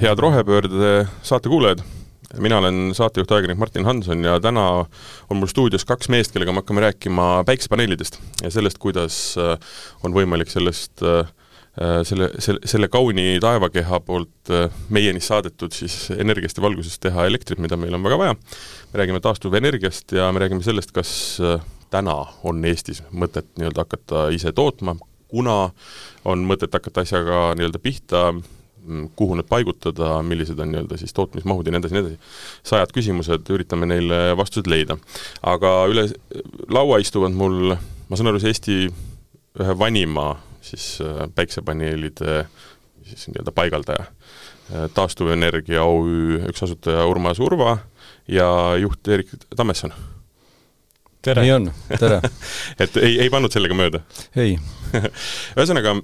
head Rohepöörde saate kuulajad, mina olen saatejuht, ajakirjanik Martin Hanson ja täna on mul stuudios kaks meest, kellega me hakkame rääkima päiksepaneelidest ja sellest, kuidas äh, on võimalik sellest äh, äh, selle, selle, selle kauni taevakeha poolt meieni saadetud siis energiast ja valgusest teha elektrit, mida meil on väga vaja. me räägime taastuvenergiast ja me räägime sellest, kas täna on Eestis mõtet nii-öelda hakata ise tootma, kuna on mõtet hakata asjaga nii-öelda pihta kuhu need paigutada, millised on nii-öelda siis tootmismahud ja nii edasi, nii edasi. sajad küsimused, üritame neile vastused leida. aga üle laua istuvad mul, ma saan aru, see Eesti ühe vanima siis äh, päiksepaneelide siis nii-öelda paigaldaja, äh, taastuvenergia OÜ üks asutaja Urmas Urva ja juht Eerik Tammesson tere! nii on, tere et ei, ei pannud sellega mööda? ei ühesõnaga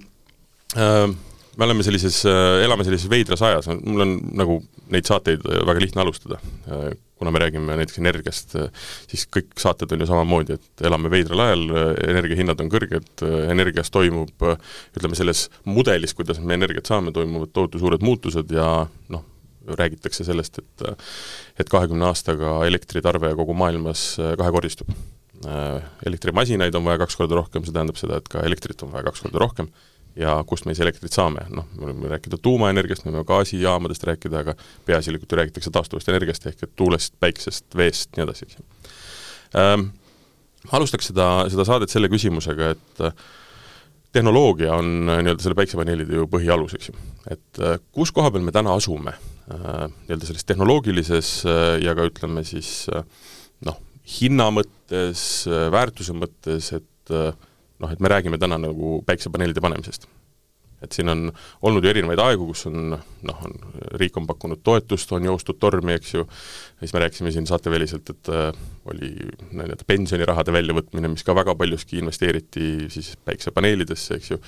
äh, me oleme sellises, äh, elame sellises veidras ajas, mul on nagu neid saateid äh, väga lihtne alustada. Äh, kuna me räägime näiteks energiast, siis kõik saated on ju samamoodi, et elame veidral ajal, energiahinnad on kõrged, energias toimub, ütleme selles mudelis, kuidas me energiat saame, toimuvad tohutu suured muutused ja noh, räägitakse sellest, et et kahekümne aastaga elektritarve kogu maailmas kahekordistub. Elektrimasinaid on vaja kaks korda rohkem, see tähendab seda, et ka elektrit on vaja kaks korda rohkem ja kust me siis elektrit saame, noh, me võime rääkida tuumaenergiast, me võime gaasijaamadest rääkida, aga peaasjalikult ju räägitakse taastuvast energiast ehk et tuulest, päiksest, veest, nii edasi, ähm,. alustaks seda, seda saadet selle küsimusega, et äh, tehnoloogia on äh, nii-öelda selle päiksepaneelide ju põhialus, eks ju. et äh, kus koha peal me täna asume äh, nii-öelda selles tehnoloogilises äh, ja ka ütleme siis äh, noh, hinna mõttes, väärtuse mõttes, et noh, et me räägime täna nagu päiksepaneelide panemisest. et siin on olnud ju erinevaid aegu, kus on noh, on, riik on pakkunud toetust, on joostud tormi, eks ju, siis me rääkisime siin saateväliselt, et äh, oli nii-öelda pensionirahade väljavõtmine, mis ka väga paljuski investeeriti siis päiksepaneelidesse, eks ju,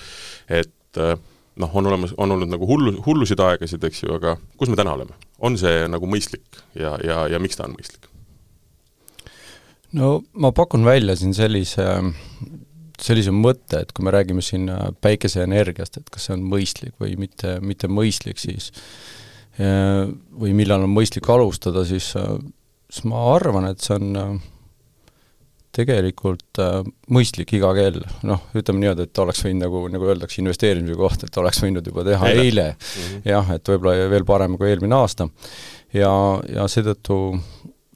et äh, noh, on olemas, on olnud nagu hullu, hullusid aegasid, eks ju, aga kus me täna oleme? on see nagu mõistlik ja, ja, ja miks ta on mõistlik? no ma pakun välja siin sellise sellise mõtte, et kui me räägime siin äh, päikeseenergiast, et kas see on mõistlik või mitte, mitte mõistlik, siis äh, või millal on mõistlik alustada, siis, äh, siis ma arvan, et see on tegelikult mõistlik iga kell, noh, ütleme niimoodi, et oleks võinud nagu, nagu öeldakse investeerimise kohta, et oleks võinud juba teha eile, eile. Mm -hmm. jah, et võib-olla veel parem kui eelmine aasta. ja, ja seetõttu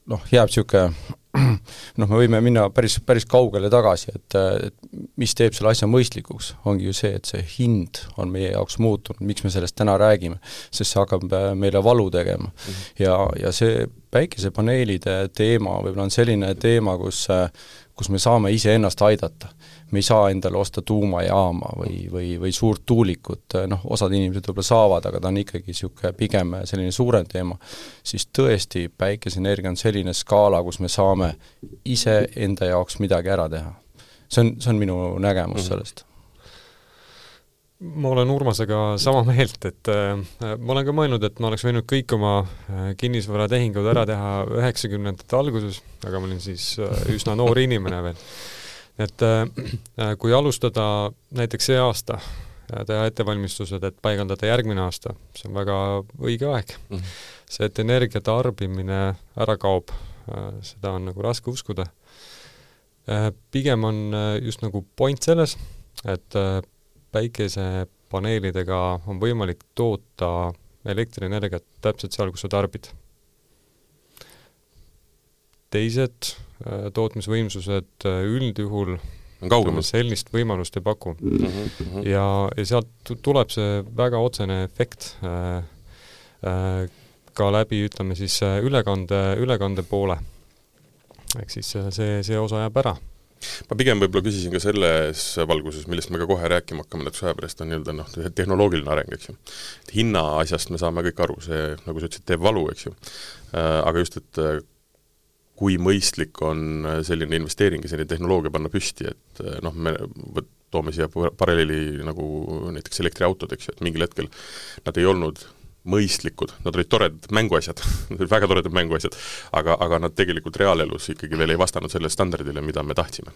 noh, jääb niisugune noh, me võime minna päris, päris kaugele tagasi, et, et mis teeb selle asja mõistlikuks, ongi ju see, et see hind on meie jaoks muutunud, miks me sellest täna räägime. sest see hakkab äh, meile valu tegema mm. -hmm. ja, ja see päikesepaneelide teema võib-olla on selline teema, kus, äh, kus me saame iseennast aidata me ei saa endale osta tuumajaama või, või, või suurt tuulikut, noh, osad inimesed võib-olla saavad, aga ta on ikkagi niisugune pigem selline suurem teema, siis tõesti, päikeseenergia on selline skaala, kus me saame ise enda jaoks midagi ära teha. see on, see on minu nägemus mm -hmm. sellest ma olen Urmasega sama meelt, et äh, ma olen ka mõelnud, et ma oleks võinud kõik oma äh, kinnisvaratehingud ära teha üheksakümnendate alguses, aga ma olin siis äh, üsna noor inimene veel et äh, äh, kui alustada näiteks see aasta, teha ettevalmistused, et paigaldada järgmine aasta, see on väga õige aeg mm. -hmm. see, et energia tarbimine ära kaob, äh, seda on nagu raske uskuda. Pigem on just nagu point selles, et päikesepaneelidega on võimalik toota elektrienergiat täpselt seal, kus sa tarbid. teised Äh, tootmisvõimsused äh, üldjuhul kaugemal. sellist võimalust ei paku mm. -hmm. ja, ja sealt tuleb see väga otsene efekt äh, äh, ka läbi, ütleme siis ülekande, ülekande poole. ehk siis see, see osa jääb ära ma pigem võib-olla küsisin ka selles valguses, millest me ka kohe rääkima hakkame natukese aja pärast, on nii-öelda noh, tehnoloogiline areng, eks ju. hinna asjast me saame kõik aru, see, nagu sa ütlesid, teeb valu, eks ju. Aga just, et kui mõistlik on selline investeering ja selline tehnoloogia panna püsti, et äh, noh, me võt-, toome siia paralleeli nagu näiteks elektriautod, eks ju, et mingil hetkel nad ei olnud mõistlikud, nad olid toredad mänguasjad väga toredad mänguasjad, aga, aga nad tegelikult reaalelus ikkagi veel ei vastanud sellele standardile, mida me tahtsime.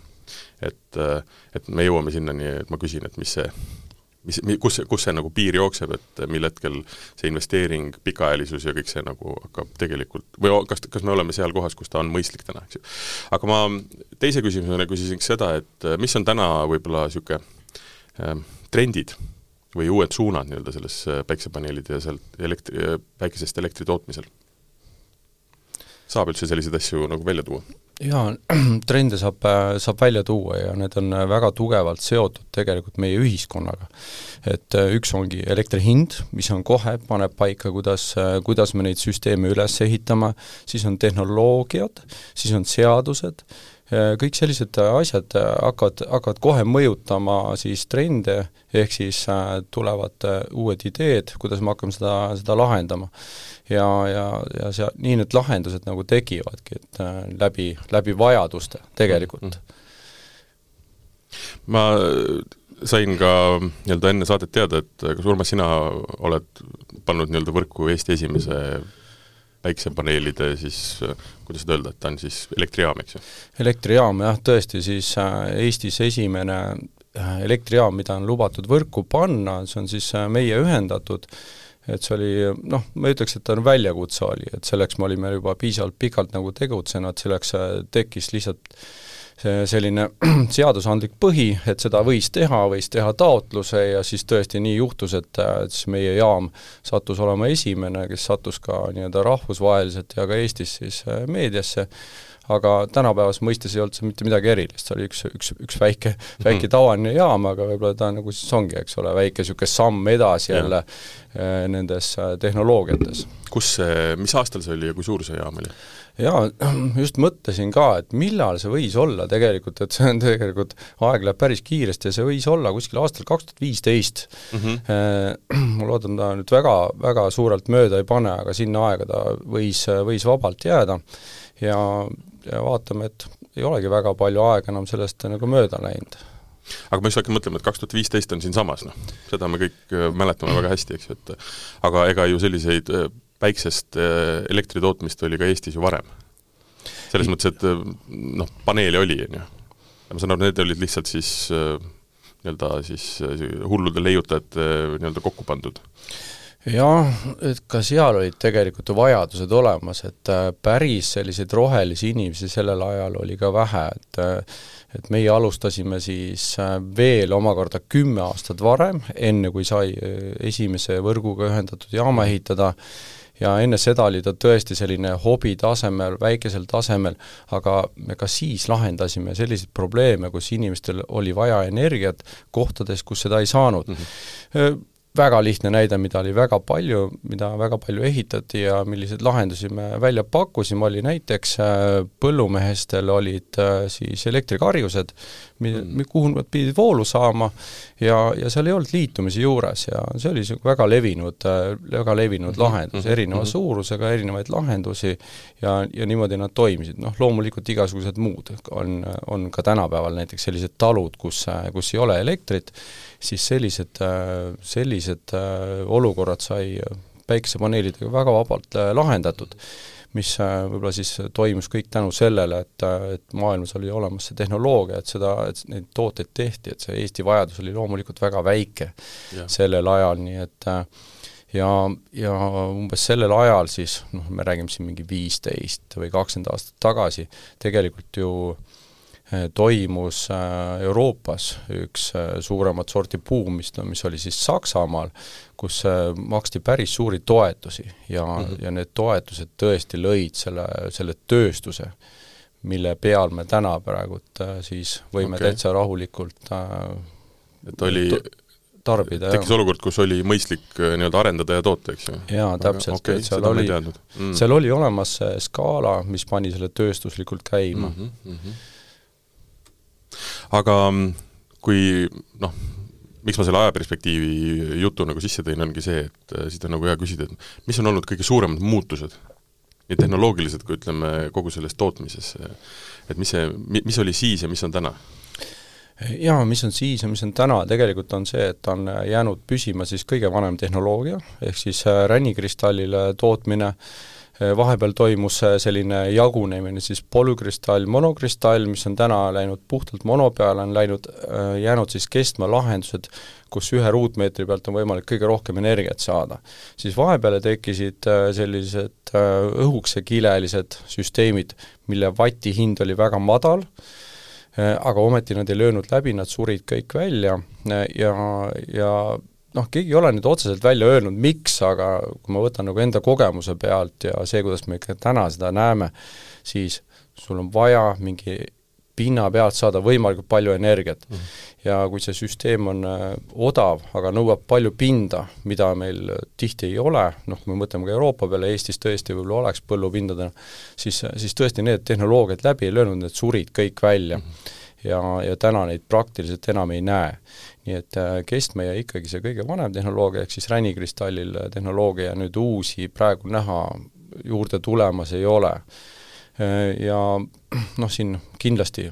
et, äh, et me jõuame sinnani, et ma küsin, et mis see, mis, kus see, kus see nagu piir jookseb, et mil hetkel see investeering, pikaajalisus ja kõik see nagu hakkab tegelikult, või kas, kas me oleme seal kohas, kus ta on mõistlik täna, eks ju. aga ma teise küsimusena küsisin seda, et mis on täna võib-olla niisugune äh, trendid või uued suunad nii-öelda selles päiksepaneelide ja sealt elektri, päikesest elektri tootmisel? saab üldse selliseid asju nagu välja tuua? Jaa, trende saab, saab välja tuua ja need on väga tugevalt seotud tegelikult meie ühiskonnaga. et äh, üks ongi elektri hind, mis on kohe, paneb paika, kuidas, kuidas me neid süsteeme üles ehitame, siis on tehnoloogiad, siis on seadused, äh, kõik sellised asjad hakkavad, hakkavad kohe mõjutama siis trende, ehk siis äh, tulevad uued ideed, kuidas me hakkame seda, seda lahendama ja, ja, ja see, nii need lahendused nagu tekivadki, et äh, läbi, läbi vajaduste tegelikult mm. -hmm. ma sain ka nii-öelda enne saadet teada, et kas Urmas, sina oled pannud nii-öelda võrku Eesti esimese päiksepaneelide siis, kuidas seda öelda, et ta on siis elektrijaam, eks ju? elektrijaam jah, tõesti, siis äh, Eestis esimene äh, elektrijaam, mida on lubatud võrku panna, see on siis meie ühendatud äh, et see oli noh, ma ei ütleks, et ta on väljakutse oli, et selleks me olime juba piisavalt pikalt nagu tegutsenud, selleks äh, tekkis lihtsalt see selline seadusandlik põhi, et seda võis teha, võis teha taotluse ja siis tõesti nii juhtus, et, et siis meie jaam sattus olema esimene, kes sattus ka nii-öelda rahvusvaheliselt ja ka Eestis siis äh, meediasse, aga tänapäevase mõistes ei olnud see mitte midagi erilist, see oli üks, üks, üks väike, väike mhm. tavaline jaam, aga võib-olla ta nagu siis ongi, eks ole, väike niisugune samm edasi jälle äh, nendes äh, tehnoloogiates. kus see, mis aastal see oli ja kui suur see jaam oli? Jaa, just mõtlesin ka, et millal see võis olla tegelikult, et see on tegelikult, aeg läheb päris kiiresti ja see võis olla kuskil aastal kaks tuhat viisteist. Mhm. Äh, ma loodan, ta nüüd väga, väga suurelt mööda ei pane, aga sinna aega ta võis, võis vabalt jääda ja ja vaatame, et ei olegi väga palju aega enam sellest nagu mööda läinud aga ma just hakkan mõtlema, et kaks tuhat viisteist on siinsamas, noh, seda me kõik äh, mäletame väga hästi, eks ju, et aga ega ju selliseid äh, päiksest äh, elektri tootmist oli ka Eestis ju varem. selles mõttes, et noh, paneele oli, on ju. ma saan aru, need olid lihtsalt siis nii-öelda siis hullude leiutajate nii-öelda kokku pandud jah, et ka seal olid tegelikult ju vajadused olemas, et äh, päris selliseid rohelisi inimesi sellel ajal oli ka vähe, et äh, et meie alustasime siis äh, veel omakorda kümme aastat varem, enne kui sai esimese võrguga ühendatud jaama ehitada, ja enne seda oli ta tõesti selline hobi tasemel, väikesel tasemel, aga me ka siis lahendasime selliseid probleeme, kus inimestel oli vaja energiat kohtades, kus seda ei saanud mm. -hmm väga lihtne näide, mida oli väga palju, mida väga palju ehitati ja milliseid lahendusi me välja pakkusime, oli näiteks äh, põllumehestel olid äh, siis elektrikarjused. Kuhu nad pidid voolu saama ja, ja seal ei olnud liitumisi juures ja see oli niisugune väga levinud, väga levinud mm -hmm. lahendus, mhm. erineva mm -hmm. suurusega erinevaid lahendusi ja, ja niimoodi nad toimisid, noh loomulikult igasugused muud on, on ka tänapäeval näiteks sellised talud, kus, kus ei ole elektrit, siis sellised, sellised äh, olukorrad sai päikesepaneelidega väga vabalt äh, lahendatud mis äh, võib-olla siis toimus kõik tänu sellele, et, et maailmas oli olemas see tehnoloogia, et seda, et neid tooteid tehti, et see Eesti vajadus oli loomulikult väga väike ja. sellel ajal, nii et ja, ja umbes sellel ajal siis, noh, me räägime siin mingi viisteist või kakskümmend aastat tagasi, tegelikult ju Eh, toimus eh, Euroopas üks eh, suuremat sorti buum, mis, mis oli siis Saksamaal, kus maksti päris suuri toetusi ja mm, -hmm. ja need toetused tõesti lõid selle, selle tööstuse, mille peal me täna praegult siis võime okay. täitsa rahulikult et oli tarbida, tekkis olukord, kus oli mõistlik nii-öelda arendada ja toota, eks ju? jaa, täpselt okay,, et seal oli, mm. seal oli olemas see skaala, mis pani selle tööstuslikult käima mm. -hmm aga mm, kui noh, miks ma selle ajaperspektiivi jutu nagu sisse tõin, ongi see, et äh, siit on nagu hea küsida, et mis on olnud kõige suuremad muutused, nii tehnoloogilised kui ütleme, kogu selles tootmises, et mis see, mis oli siis ja mis on täna? jaa, mis on siis ja mis on täna, tegelikult on see, et on jäänud püsima siis kõige vanem tehnoloogia, ehk siis äh, rännikristallile tootmine, vahepeal toimus selline jagunemine siis polükristall, monokristall, mis on täna läinud puhtalt mono peale, on läinud, jäänud siis kestma lahendused, kus ühe ruutmeetri pealt on võimalik kõige rohkem energiat saada. siis vahepeale tekkisid sellised õhukesekilelised süsteemid, mille vati hind oli väga madal, aga ometi nad ei löönud läbi, nad surid kõik välja ja, ja noh, keegi ei ole nüüd otseselt välja öelnud, miks, aga kui ma võtan nagu enda kogemuse pealt ja see, kuidas me ikka täna seda näeme, siis sul on vaja mingi pinna pealt saada võimalikult palju energiat mm. -hmm. ja kui see süsteem on äh, odav, aga nõuab palju pinda, mida meil tihti ei ole, noh, kui me mõtleme ka Euroopa peale, Eestis tõesti võib-olla oleks põllupindadena, siis, siis tõesti need tehnoloogiad läbi ei löönud, need surid kõik välja mm. -hmm ja, ja täna neid praktiliselt enam ei näe nii et äh, kestma jäi ikkagi see kõige vanem tehnoloogia, ehk siis ränikristallil äh, tehnoloogia nüüd uusi praegu näha juurde tulemas ei ole. Äh, ja noh, siin kindlasti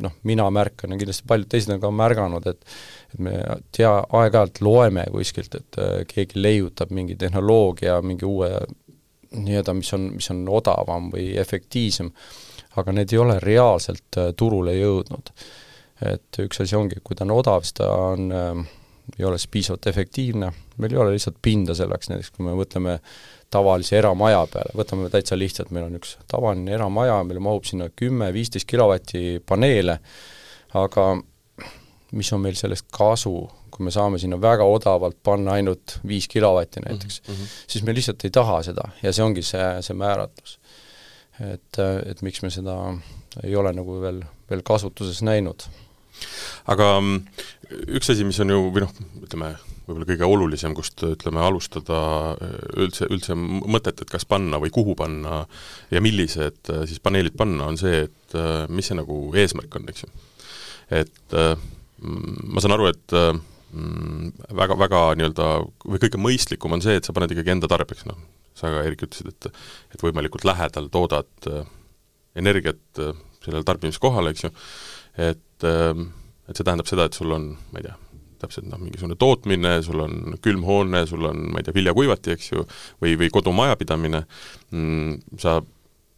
noh, mina märkan ja kindlasti paljud teised on ka märganud, et et me tea, aeg-ajalt loeme kuskilt, et keegi leiutab mingi tehnoloogia, mingi uue nii-öelda, mis on, mis on odavam või efektiivsem, aga need ei ole reaalselt turule jõudnud et üks asi ongi, kui ta on odav, siis ta on äh,, ei ole siis piisavalt efektiivne, meil ei ole lihtsalt pinda selleks, näiteks kui me mõtleme tavalise eramaja peale, võtame täitsa lihtsalt, meil on üks tavaline eramaja, meil mahub sinna kümme-viisteist kilovatti paneele, aga mis on meil sellest kasu, kui me saame sinna väga odavalt panna ainult viis kilovatti näiteks mm, -hmm. siis me lihtsalt ei taha seda ja see ongi see, see määratlus. et, et miks me seda ei ole nagu veel, veel kasutuses näinud aga mm, üks asi, mis on ju, või noh, ütleme, võib-olla kõige olulisem, kust ütleme, alustada äh, üldse, üldse mõtet, et kas panna või kuhu panna ja millised äh, siis paneelid panna, on see, et äh, mis see nagu eesmärk on, eks ju. et mm, ma saan aru, et mm, väga, väga nii-öelda, või kõige mõistlikum on see, et sa paned ikkagi enda tarbeks, noh, sa ka, Eerik, ütlesid, et et võimalikult lähedal toodad energiat sellele tarbimiskohale, eks ju, et, ähm, et see tähendab seda, et sul on, ma ei tea, täpselt noh, mingisugune tootmine, sul on külmhoone, sul on, ma ei tea, viljakuivati, eks ju, või, või kodumajapidamine mm,, sa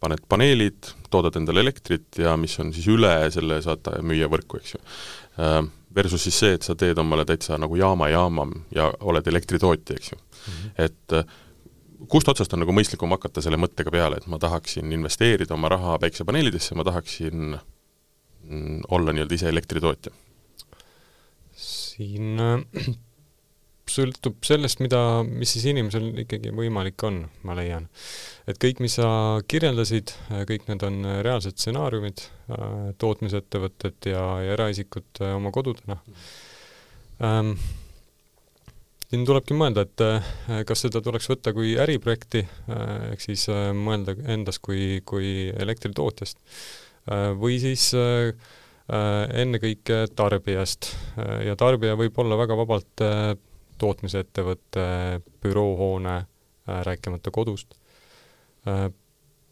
paned paneelid, toodad endale elektrit ja mis on siis üle, selle saad müüa võrku, eks ju. Ähm, versus siis see, et sa teed omale täitsa nagu jaama jaama ja oled elektritootja, eks ju mm. -hmm. et äh, kust otsast on nagu mõistlikum hakata selle mõttega peale, et ma tahaksin investeerida oma raha päiksepaneelidesse, ma tahaksin olla nii-öelda ise elektritootja? siin äh, sõltub sellest, mida, mis siis inimesel ikkagi võimalik on, ma leian. et kõik, mis sa kirjeldasid, äh, kõik need on reaalsed stsenaariumid, äh, tootmisettevõtted ja, ja eraisikud oma kodudena ähm,. siin tulebki mõelda, et kas seda tuleks võtta kui äriprojekti, ehk siis mõelda endast kui, kui elektritootjast Äh, või siis äh, äh, ennekõike tarbijast ja tarbija võib olla väga vabalt tootmisettevõte, büroohoone, rääkimata kodust.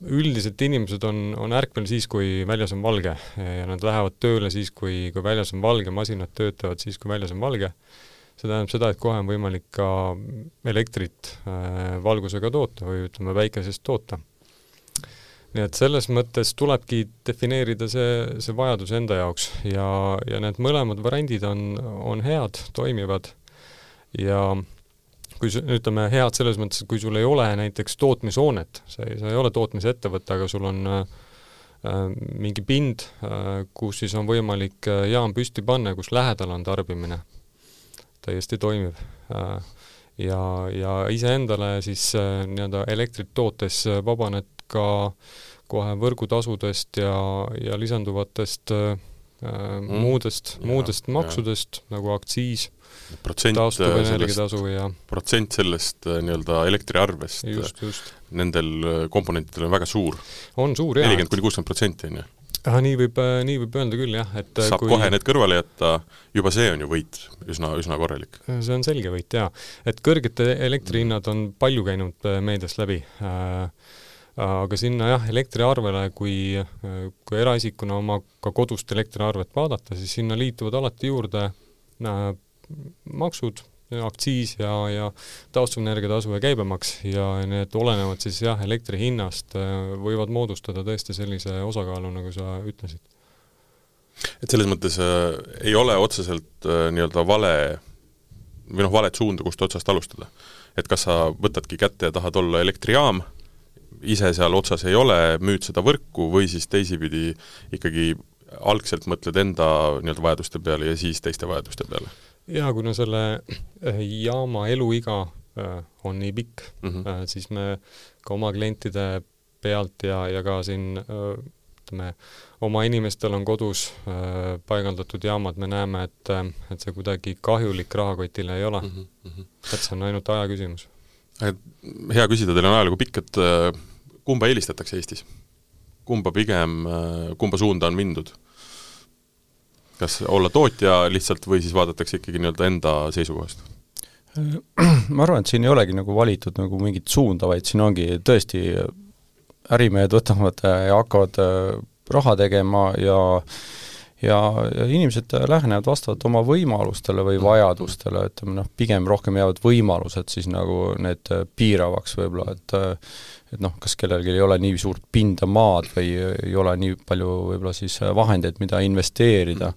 üldiselt inimesed on, on ärkvel siis, kui väljas on valge ja nad lähevad tööle siis, kui, kui väljas on valge, masinad töötavad siis, kui väljas on valge. see tähendab seda, et kohe on võimalik ka elektrit valgusega toota või ütleme, päikesest toota nii et selles mõttes tulebki defineerida see, see vajadus enda jaoks ja, ja need mõlemad variandid on, on head, toimivad ja kui ütleme, head selles mõttes, et kui sul ei ole näiteks tootmishoonet, sa ei, sa ei ole tootmisettevõte, aga sul on äh, mingi pind äh,, kus siis on võimalik äh, jaam püsti panna, kus lähedal on tarbimine, täiesti toimiv äh,. ja, ja iseendale siis äh, nii-öelda elektrit tootes äh, vabaned ka kohe võrgutasudest ja, ja lisanduvatest äh, mm. muudest, muudest maksudest ja. nagu aktsiis, taastuvenergiatasu ja protsent sellest äh, nii-öelda elektriarvest just, just. nendel äh, komponentidel on väga suur. on suur, jah. nelikümmend kuni kuuskümmend protsenti, on ju? ah, nii võib, nii võib öelda küll, jah, et saab kui... kohe need kõrvale jätta, juba see on ju võit, üsna, üsna korralik. see on selge võit, jaa. et kõrged elektrihinnad on palju käinud meediast läbi äh, aga sinna jah, elektriarvele, kui, kui eraisikuna oma ka kodust elektriarvet vaadata, siis sinna liituvad alati juurde äh, maksud, aktsiis ja, ja taastuvenergia tasu ja käibemaks ja need olenevad siis jah, elektri hinnast, võivad moodustada tõesti sellise osakaalu, nagu sa ütlesid. et selles mõttes äh, ei ole otseselt äh, nii-öelda vale või noh, valet suunda, kust otsast alustada. et kas sa võtadki kätte ja tahad olla elektrijaam, ise seal otsas ei ole, müüd seda võrku või siis teisipidi ikkagi algselt mõtled enda nii-öelda vajaduste peale ja siis teiste vajaduste peale? jaa, kuna selle äh, jaama eluiga äh, on nii pikk mm, -hmm. siis me ka oma klientide pealt ja, ja ka siin ütleme, oma inimestel on kodus paigaldatud jaamad, me näeme, et, et see kuidagi kahjulik rahakotile ei ole mm. -hmm. et see on ainult aja küsimus. Hea küsida, teil on ajalugu pikk, et kumba eelistatakse Eestis? kumba pigem, kumba suunda on mindud? kas olla tootja lihtsalt või siis vaadatakse ikkagi nii-öelda enda seisukohast? ma arvan, et siin ei olegi nagu valitud nagu mingit suunda, vaid siin ongi tõesti, ärimehed võtavad ja hakkavad äh, raha tegema ja ja, ja inimesed lähenevad vastavalt oma võimalustele või vajadustele, ütleme noh, pigem rohkem jäävad võimalused siis nagu need piiravaks võib-olla, et et noh, kas kellelgi ei ole nii suurt pinda maad või ei ole nii palju võib-olla siis vahendeid, mida investeerida,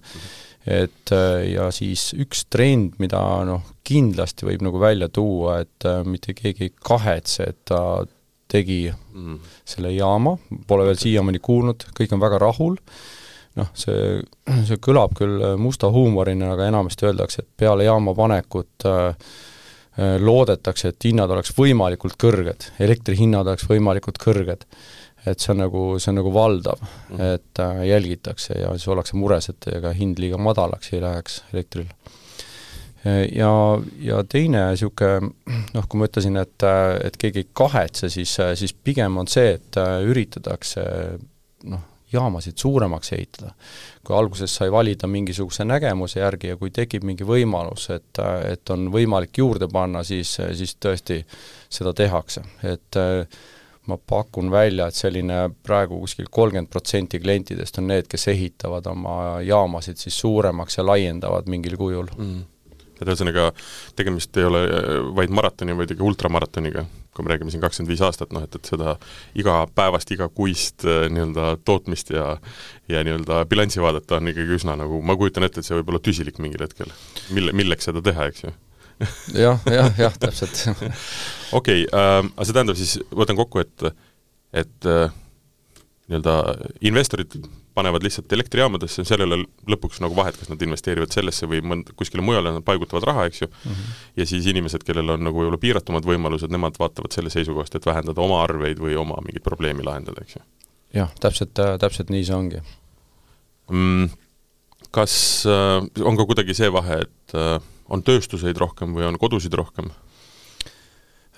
et ja siis üks trend, mida noh, kindlasti võib nagu välja tuua, et mitte keegi ei kahetse, et ta tegi mm. selle jaama, pole veel siiamaani kuulnud, kõik on väga rahul, noh, see, see kõlab küll musta huumorina, aga enamasti öeldakse, et peale jaama panekut äh, äh, loodetakse, et hinnad oleks võimalikult kõrged, elektrihinnad oleks võimalikult kõrged. et see on nagu, see on nagu valdav mm, -hmm. et äh, jälgitakse ja siis ollakse mures, et ega hind liiga madalaks ei läheks elektril. Ja, ja teine niisugune noh, kui ma ütlesin, et, et keegi ei kahetse, siis, siis pigem on see, et üritatakse noh, jaamasid suuremaks ehitada. kui alguses sai valida mingisuguse nägemuse järgi ja kui tekib mingi võimalus, et, et on võimalik juurde panna, siis, siis tõesti seda tehakse, et ma pakun välja, et selline praegu kuskil kolmkümmend protsenti klientidest on need, kes ehitavad oma jaamasid siis suuremaks ja laiendavad mingil kujul. Mm et ühesõnaga, tegemist ei ole vaid maratoni, vaid ikka ultramaratoniga, kui me räägime siin kakskümmend viis aastat, noh et, et seda igapäevast, igakuist äh, nii-öelda tootmist ja ja nii-öelda bilanssi vaadata on ikkagi üsna nagu, ma kujutan ette, et see võib olla tüsilik mingil hetkel. mille, milleks seda teha, eks ju? Jah, jah, jah, täpselt. Okei okay, äh,, aga see tähendab siis, võtan kokku, et et äh, nii-öelda investorid panevad lihtsalt elektrijaamadesse, seal ei ole lõpuks nagu vahet, kas nad investeerivad sellesse või mõnd-, kuskile mujale, nad paigutavad raha, eks ju mm, -hmm. ja siis inimesed, kellel on nagu võib-olla piiratumad võimalused, nemad vaatavad selle seisukohast, et vähendada oma arveid või oma mingit probleemi lahendada, eks ju. jah, täpselt, täpselt nii see ongi mm,. Kas äh, on ka kuidagi see vahe, et äh, on tööstuseid rohkem või on kodusid rohkem?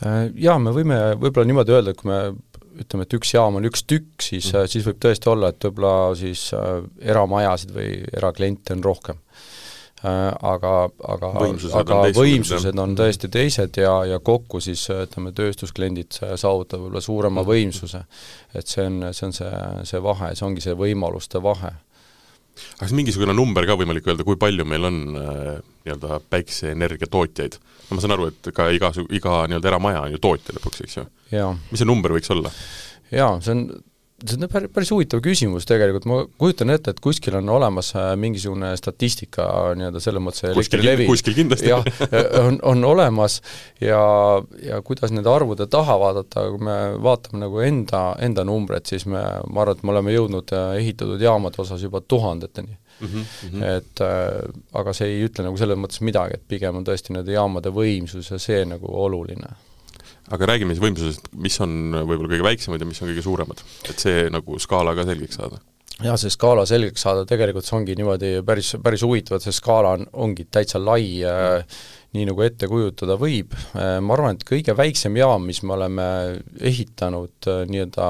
Äh, jaa, me võime võib-olla niimoodi öelda, et kui me ütleme, et üks jaam on üks tükk, siis mm., siis võib tõesti olla, et võib-olla siis äh, eramajasid või erakliente on rohkem äh,. Aga, aga, aga on võimsused on tõesti teised ja, ja kokku siis ütleme, tööstuskliendid saavutavad võib-olla suurema mm. võimsuse. et see on, see on see, see vahe, see ongi see võimaluste vahe aga kas mingisugune number ka võimalik öelda, kui palju meil on äh, nii-öelda päikseenergia tootjaid? no ma saan aru, et ka iga, iga nii-öelda eramaja on ju tootja lõpuks, eks ju? mis see number võiks olla? jaa, see on see on päris, päris huvitav küsimus tegelikult, ma kujutan ette, et kuskil on olemas äh, mingisugune statistika nii-öelda selles mõttes Elektrilevi kuskil kindlasti jah, on, on olemas ja, ja kuidas nende arvude taha vaadata, kui me vaatame nagu enda, enda numbreid, siis me, ma arvan, et me oleme jõudnud äh, ehitatud jaamade osas juba tuhandeteni mm. -hmm. et äh, aga see ei ütle nagu selles mõttes midagi, et pigem on tõesti nende jaamade võimsus ja see nagu oluline aga räägime siis võimsusest, mis on võib-olla kõige väiksemad ja mis on kõige suuremad, et see nagu skaala ka selgeks saada? jah, see skaala selgeks saada, tegelikult see ongi niimoodi päris, päris huvitav, et see skaala on, ongi täitsa lai äh,, nii nagu ette kujutada võib äh,, ma arvan, et kõige väiksem jaam, mis me oleme ehitanud äh, nii-öelda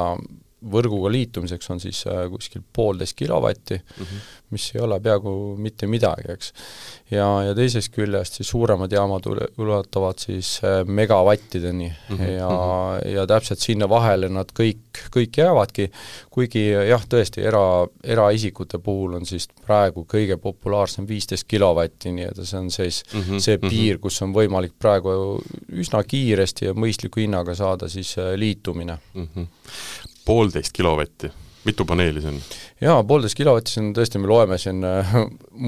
võrguga liitumiseks on siis äh, kuskil poolteist kilovatti mm, -hmm. mis ei ole peaaegu mitte midagi, eks. ja, ja teisest küljest siis suuremad jaamad ulatuvad siis äh, megavattideni mm -hmm. ja, mhm. ja täpselt sinna vahele nad kõik, kõik jäävadki, kuigi jah, tõesti, era, eraisikute puhul on siis praegu kõige populaarsem viisteist kilovatti, nii et see on siis mm -hmm. see mhm. piir, kus on võimalik praegu üsna kiiresti ja mõistliku hinnaga saada siis äh, liitumine mm. -hmm poolteist kilovatti, mitu paneeli see on? Jaa, poolteist kilovatti, on tõesti, me loeme siin äh,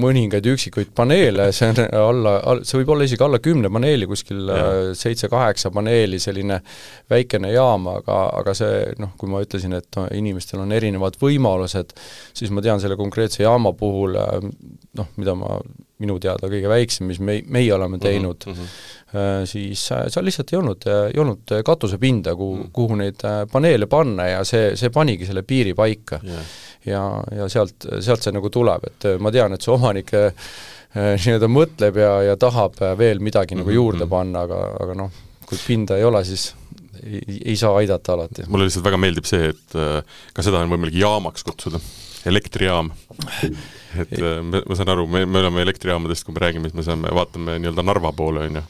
mõningaid üksikuid paneele, see on alla, all, see võib olla isegi alla kümne paneeli, kuskil äh, seitse-kaheksa paneeli, selline väikene jaam, aga, aga see noh, kui ma ütlesin, et inimestel on erinevad võimalused, siis ma tean selle konkreetse jaama puhul äh, noh, mida ma, minu teada kõige väiksem, mis me, meie oleme mhm, teinud mm, -hmm siis seal lihtsalt ei olnud, ei olnud katusepinda, kuhu mm., kuhu neid paneele panna ja see, see panigi selle piiri paika. Yeah.. Ja, ja sealt, sealt see nagu tuleb, et ma tean, et see omanik nii-öelda mõtleb ja, ja tahab veel midagi mm -hmm. nagu mhm, juurde mhm. panna, aga, aga noh, kui pinda ei ole, siis ei, ei saa aidata alati. mulle lihtsalt väga meeldib see, et ka seda on võimalik jaamaks kutsuda, elektrijaam et äh, me, ma saan aru, me, me oleme elektrijaamadest, kui me räägime, siis me saame, vaatame nii-öelda Narva poole, on ju,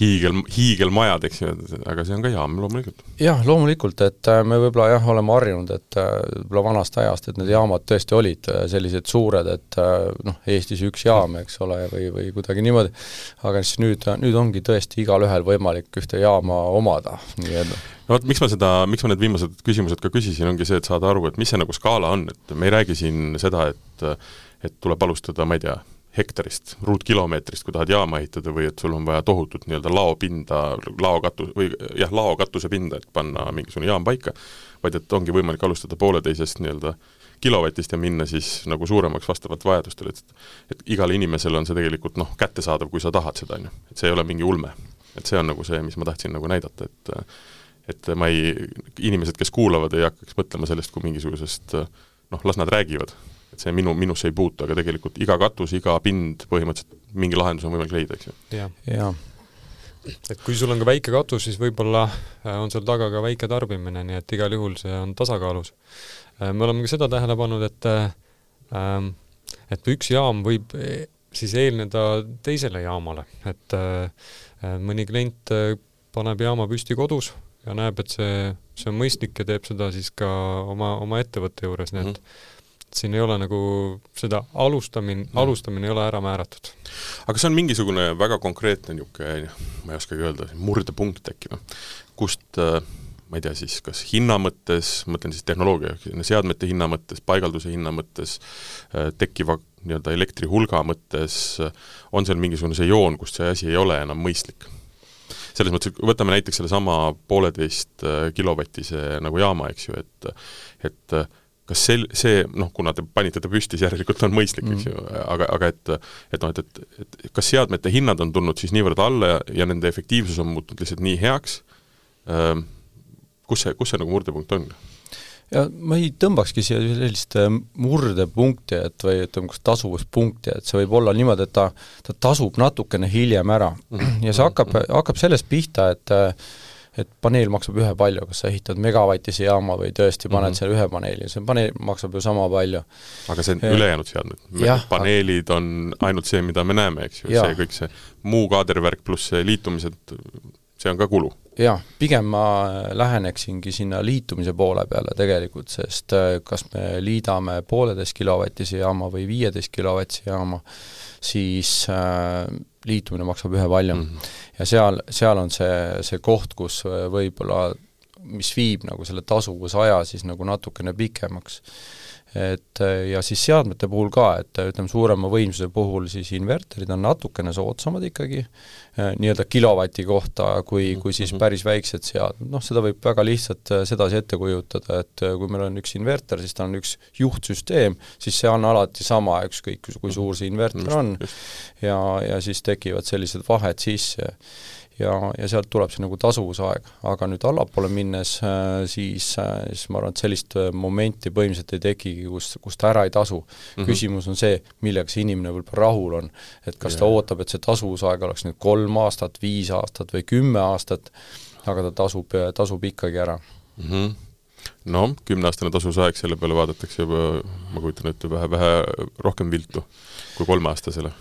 hiigel, hiigelmajad, eks ju, aga see on ka jaam loomulikult. jah, loomulikult, et äh, me võib-olla jah, oleme harjunud, et äh, võib-olla vanast ajast, et need jaamad tõesti olid sellised suured, et noh, Eestis üks jaam, eks ole, või, või kuidagi niimoodi, aga siis nüüd, nüüd ongi tõesti igalühel võimalik ühte jaama omada nii-öelda no vot, miks ma seda, miks ma need viimased küsimused ka küsisin, ongi see, et saada aru, et mis see nagu skaala on, et me ei räägi siin seda, et et tuleb alustada, ma ei tea, hektarist, ruutkilomeetrist, kui tahad jaama ehitada, või et sul on vaja tohutut nii-öelda laopinda, laokatu- või jah, laokatuse pinda, et panna mingisugune jaam paika, vaid et ongi võimalik alustada pooleteisest nii-öelda kilovatist ja minna siis nagu suuremaks vastavalt vajadustele, et et igale inimesele on see tegelikult noh, kättesaadav, kui sa tahad seda, on ju. et see ei ole mingi ulme. et see on nagu see, mis ma tahtsin nagu näidata, et et ma ei, inimesed, kes kuulavad, ei hakkaks mõtlema sellest kui mingisugusest noh, las nad räägivad, et see minu, minusse ei puutu, aga tegelikult iga katus, iga pind põhimõtteliselt mingi lahendus on võimalik leida, eks ju. jah. et kui sul on ka väike katus, siis võib-olla äh, on seal taga ka väike tarbimine, nii et igal juhul see on tasakaalus. Äh, me oleme ka seda tähele pannud, et äh, ähm, et üks jaam võib e, siis eelneda teisele jaamale, et mõni klient paneb jaama püsti kodus ja näeb, et see, see on mõistlik ja teeb seda siis ka oma, oma ettevõtte juures, nii et mm -hmm siin ei ole nagu seda alustamine, alustamine ei ole ära määratud. aga see on mingisugune väga konkreetne niisugune, ma ei oskagi öelda, murdepunkt äkki noh, kust äh, ma ei tea siis, kas hinna mõttes, mõtlen siis tehnoloogia, seadmete hinna mõttes, paigalduse hinna mõttes, äh, tekkiva nii-öelda elektri hulga mõttes, on seal mingisugune see joon, kust see asi ei ole enam mõistlik? selles mõttes, võtame näiteks sellesama pooleteist äh, kilovatise nagu jaama, eks ju, et et kas sel-, see noh, kuna te panite ta püsti, siis järelikult on mõistlik, eks ju, mm. aga, aga et et noh, et, et, et kas seadmete hinnad on tulnud siis niivõrd alla ja, ja nende efektiivsus on muutunud lihtsalt nii heaks, ähm, kus see, kus see nagu murdepunkt on? ja ma ei tõmbakski siia sellist äh, murdepunkti, et või ütleme, kas tasuvuspunkti, et see võib olla niimoodi, et ta, ta tasub natukene hiljem ära mm. -hmm. ja see hakkab, hakkab sellest pihta, et äh, et paneel maksab ühepalju, kas sa ehitad megavatise jaama või tõesti paned mm -hmm. seal ühe paneeli, see paneel maksab ju sama palju. aga see on ülejäänud seadmed, paneelid on ainult see, mida me näeme, eks ju, see kõik see muu kaadervärk pluss see liitumised, see on ka kulu jah, pigem ma läheneksingi sinna liitumise poole peale tegelikult, sest äh, kas me liidame pooleteist kilovatise jaama või viieteist kilovatise jaama, siis äh, liitumine maksab ühepalju mm. -hmm. ja seal, seal on see, see koht, kus võib-olla, mis viib nagu selle tasuvusaja siis nagu natukene pikemaks et ja siis seadmete puhul ka, et ütleme, suurema võimsuse puhul siis inverterid on natukene soodsamad ikkagi, eh, nii-öelda kilovati kohta, kui, kui siis mhm. päris väiksed seadmed, noh seda võib väga lihtsalt sedasi ette kujutada, et kui meil on üks inverter, siis tal on üks juhtsüsteem, siis see on alati sama, ükskõik kui suur see inverter on, ja, ja siis tekivad sellised vahed sisse ja, ja sealt tuleb see nagu tasuvusaeg. aga nüüd allapoole minnes äh, siis, äh, siis ma arvan, et sellist äh, momenti põhimõtteliselt ei tekigi, kus, kus ta ära ei tasu mm. -hmm. küsimus on see, millega see inimene võib-olla rahul on. et kas yeah. ta ootab, et see tasuvusaeg oleks nüüd kolm aastat, viis aastat või kümme aastat, aga ta tasub, tasub ikkagi ära mm. -hmm noh, kümneaastane tasuvusaeg, selle peale vaadatakse juba, ma kujutan ette, vähe, vähe rohkem viltu kui kolmeaastasele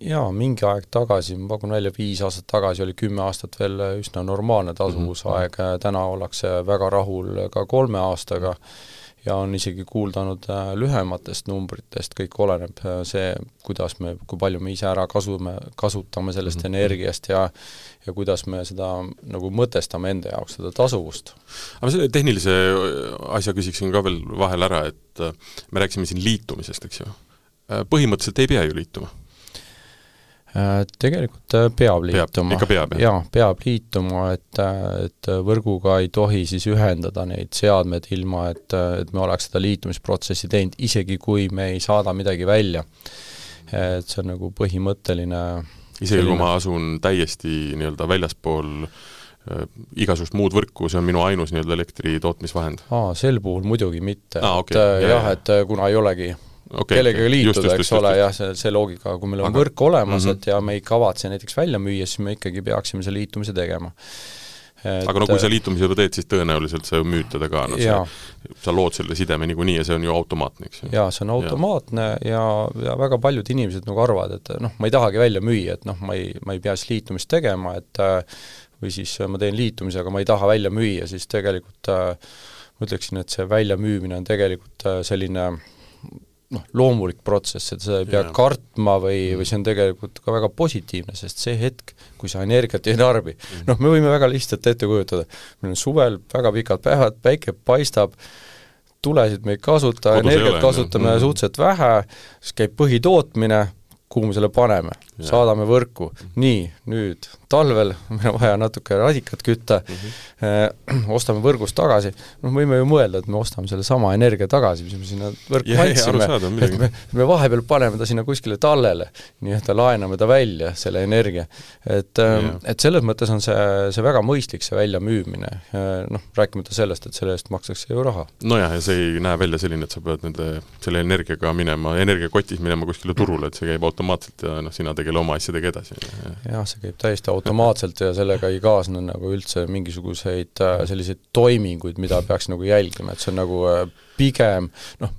jaa, mingi aeg tagasi, ma pakun välja, viis aastat tagasi oli kümme aastat veel üsna normaalne tasuvusaeg mm, -hmm. täna ollakse väga rahul ka kolme aastaga ja on isegi kuulda olnud äh, lühematest numbritest, kõik oleneb äh, see, kuidas me, kui palju me ise ära kasume, kasutame sellest mm -hmm. energiast ja ja kuidas me seda nagu mõtestame enda jaoks, seda tasuvust. aga selle tehnilise asja küsiksin ka veel vahele ära, et me rääkisime siin liitumisest, eks ju. põhimõtteliselt ei pea ju liituma Äh, tegelikult äh, peab liituma. ikka peab, jah? jaa, peab liituma, et, et võrguga ei tohi siis ühendada neid seadmeid ilma, et, et me oleks seda liitumisprotsessi teinud, isegi kui me ei saada midagi välja. et see on nagu põhimõtteline isegi kui ma asun täiesti nii-öelda väljaspool äh, igasugust muud võrku, see on minu ainus nii-öelda elektri tootmisvahend? aa, sel puhul muidugi mitte ah,, okay. et jah, et kuna ei olegi okay, kellegagi liituda, eks just, ole, jah, see, see loogika, kui meil on Aga... võrk olemas mm, -hmm. et ja me ei kavatse näiteks välja müüa, siis me ikkagi peaksime selle liitumise tegema. Et... aga no kui sa liitumise juba teed, siis tõenäoliselt sa ju müüd teda ka, no see, sa lood selle sideme niikuinii ja see on ju automaatne, eks ju. jaa, see on automaatne ja, ja, ja väga paljud inimesed nagu arvavad, et noh, ma ei tahagi välja müüa, et noh, ma ei, ma ei pea siis liitumist tegema, et või siis ma teen liitumise, aga ma ei taha välja müüa, siis tegelikult ma ütleksin, et see väljamüümine on tegelikult selline noh, loomulik protsess, et seda ei pea yeah. kartma või, või mm. see on tegelikult ka väga positiivne, sest see hetk, kui sa energiat ei tarbi mm., noh, me võime väga lihtsalt ette kujutada, meil on suvel väga pikad päevad, päike paistab, tulesid me ei kasuta, energiat kasutame mm. suhteliselt vähe, siis käib põhitootmine, kuhu me selle paneme, saadame võrku, nii, nüüd talvel meil on vaja natuke radikat kütta. Mm, -hmm. ostame võrgust tagasi, noh võime ju mõelda, et me ostame sellesama energia tagasi, mis me sinna võrku andsime, et me, me vahepeal paneme ta sinna kuskile tallele, nii-öelda laename ta välja, selle energia. et, ähm, et selles mõttes on see, see väga mõistlik, see väljamüümine, noh, rääkimata sellest, et selle eest makstakse ju raha. nojah, ja see ei näe välja selline, et sa pead nende, selle energiaga minema, energiakotis minema kuskile turule, et see käib automaatselt ja noh, sina tegele oma asjadega edasi. jah, see käib täiesti automaatselt ja sellega ei kaasne nagu üldse mingisuguseid äh, selliseid toiminguid, mida peaks nagu jälgima, et see on nagu äh, pigem noh,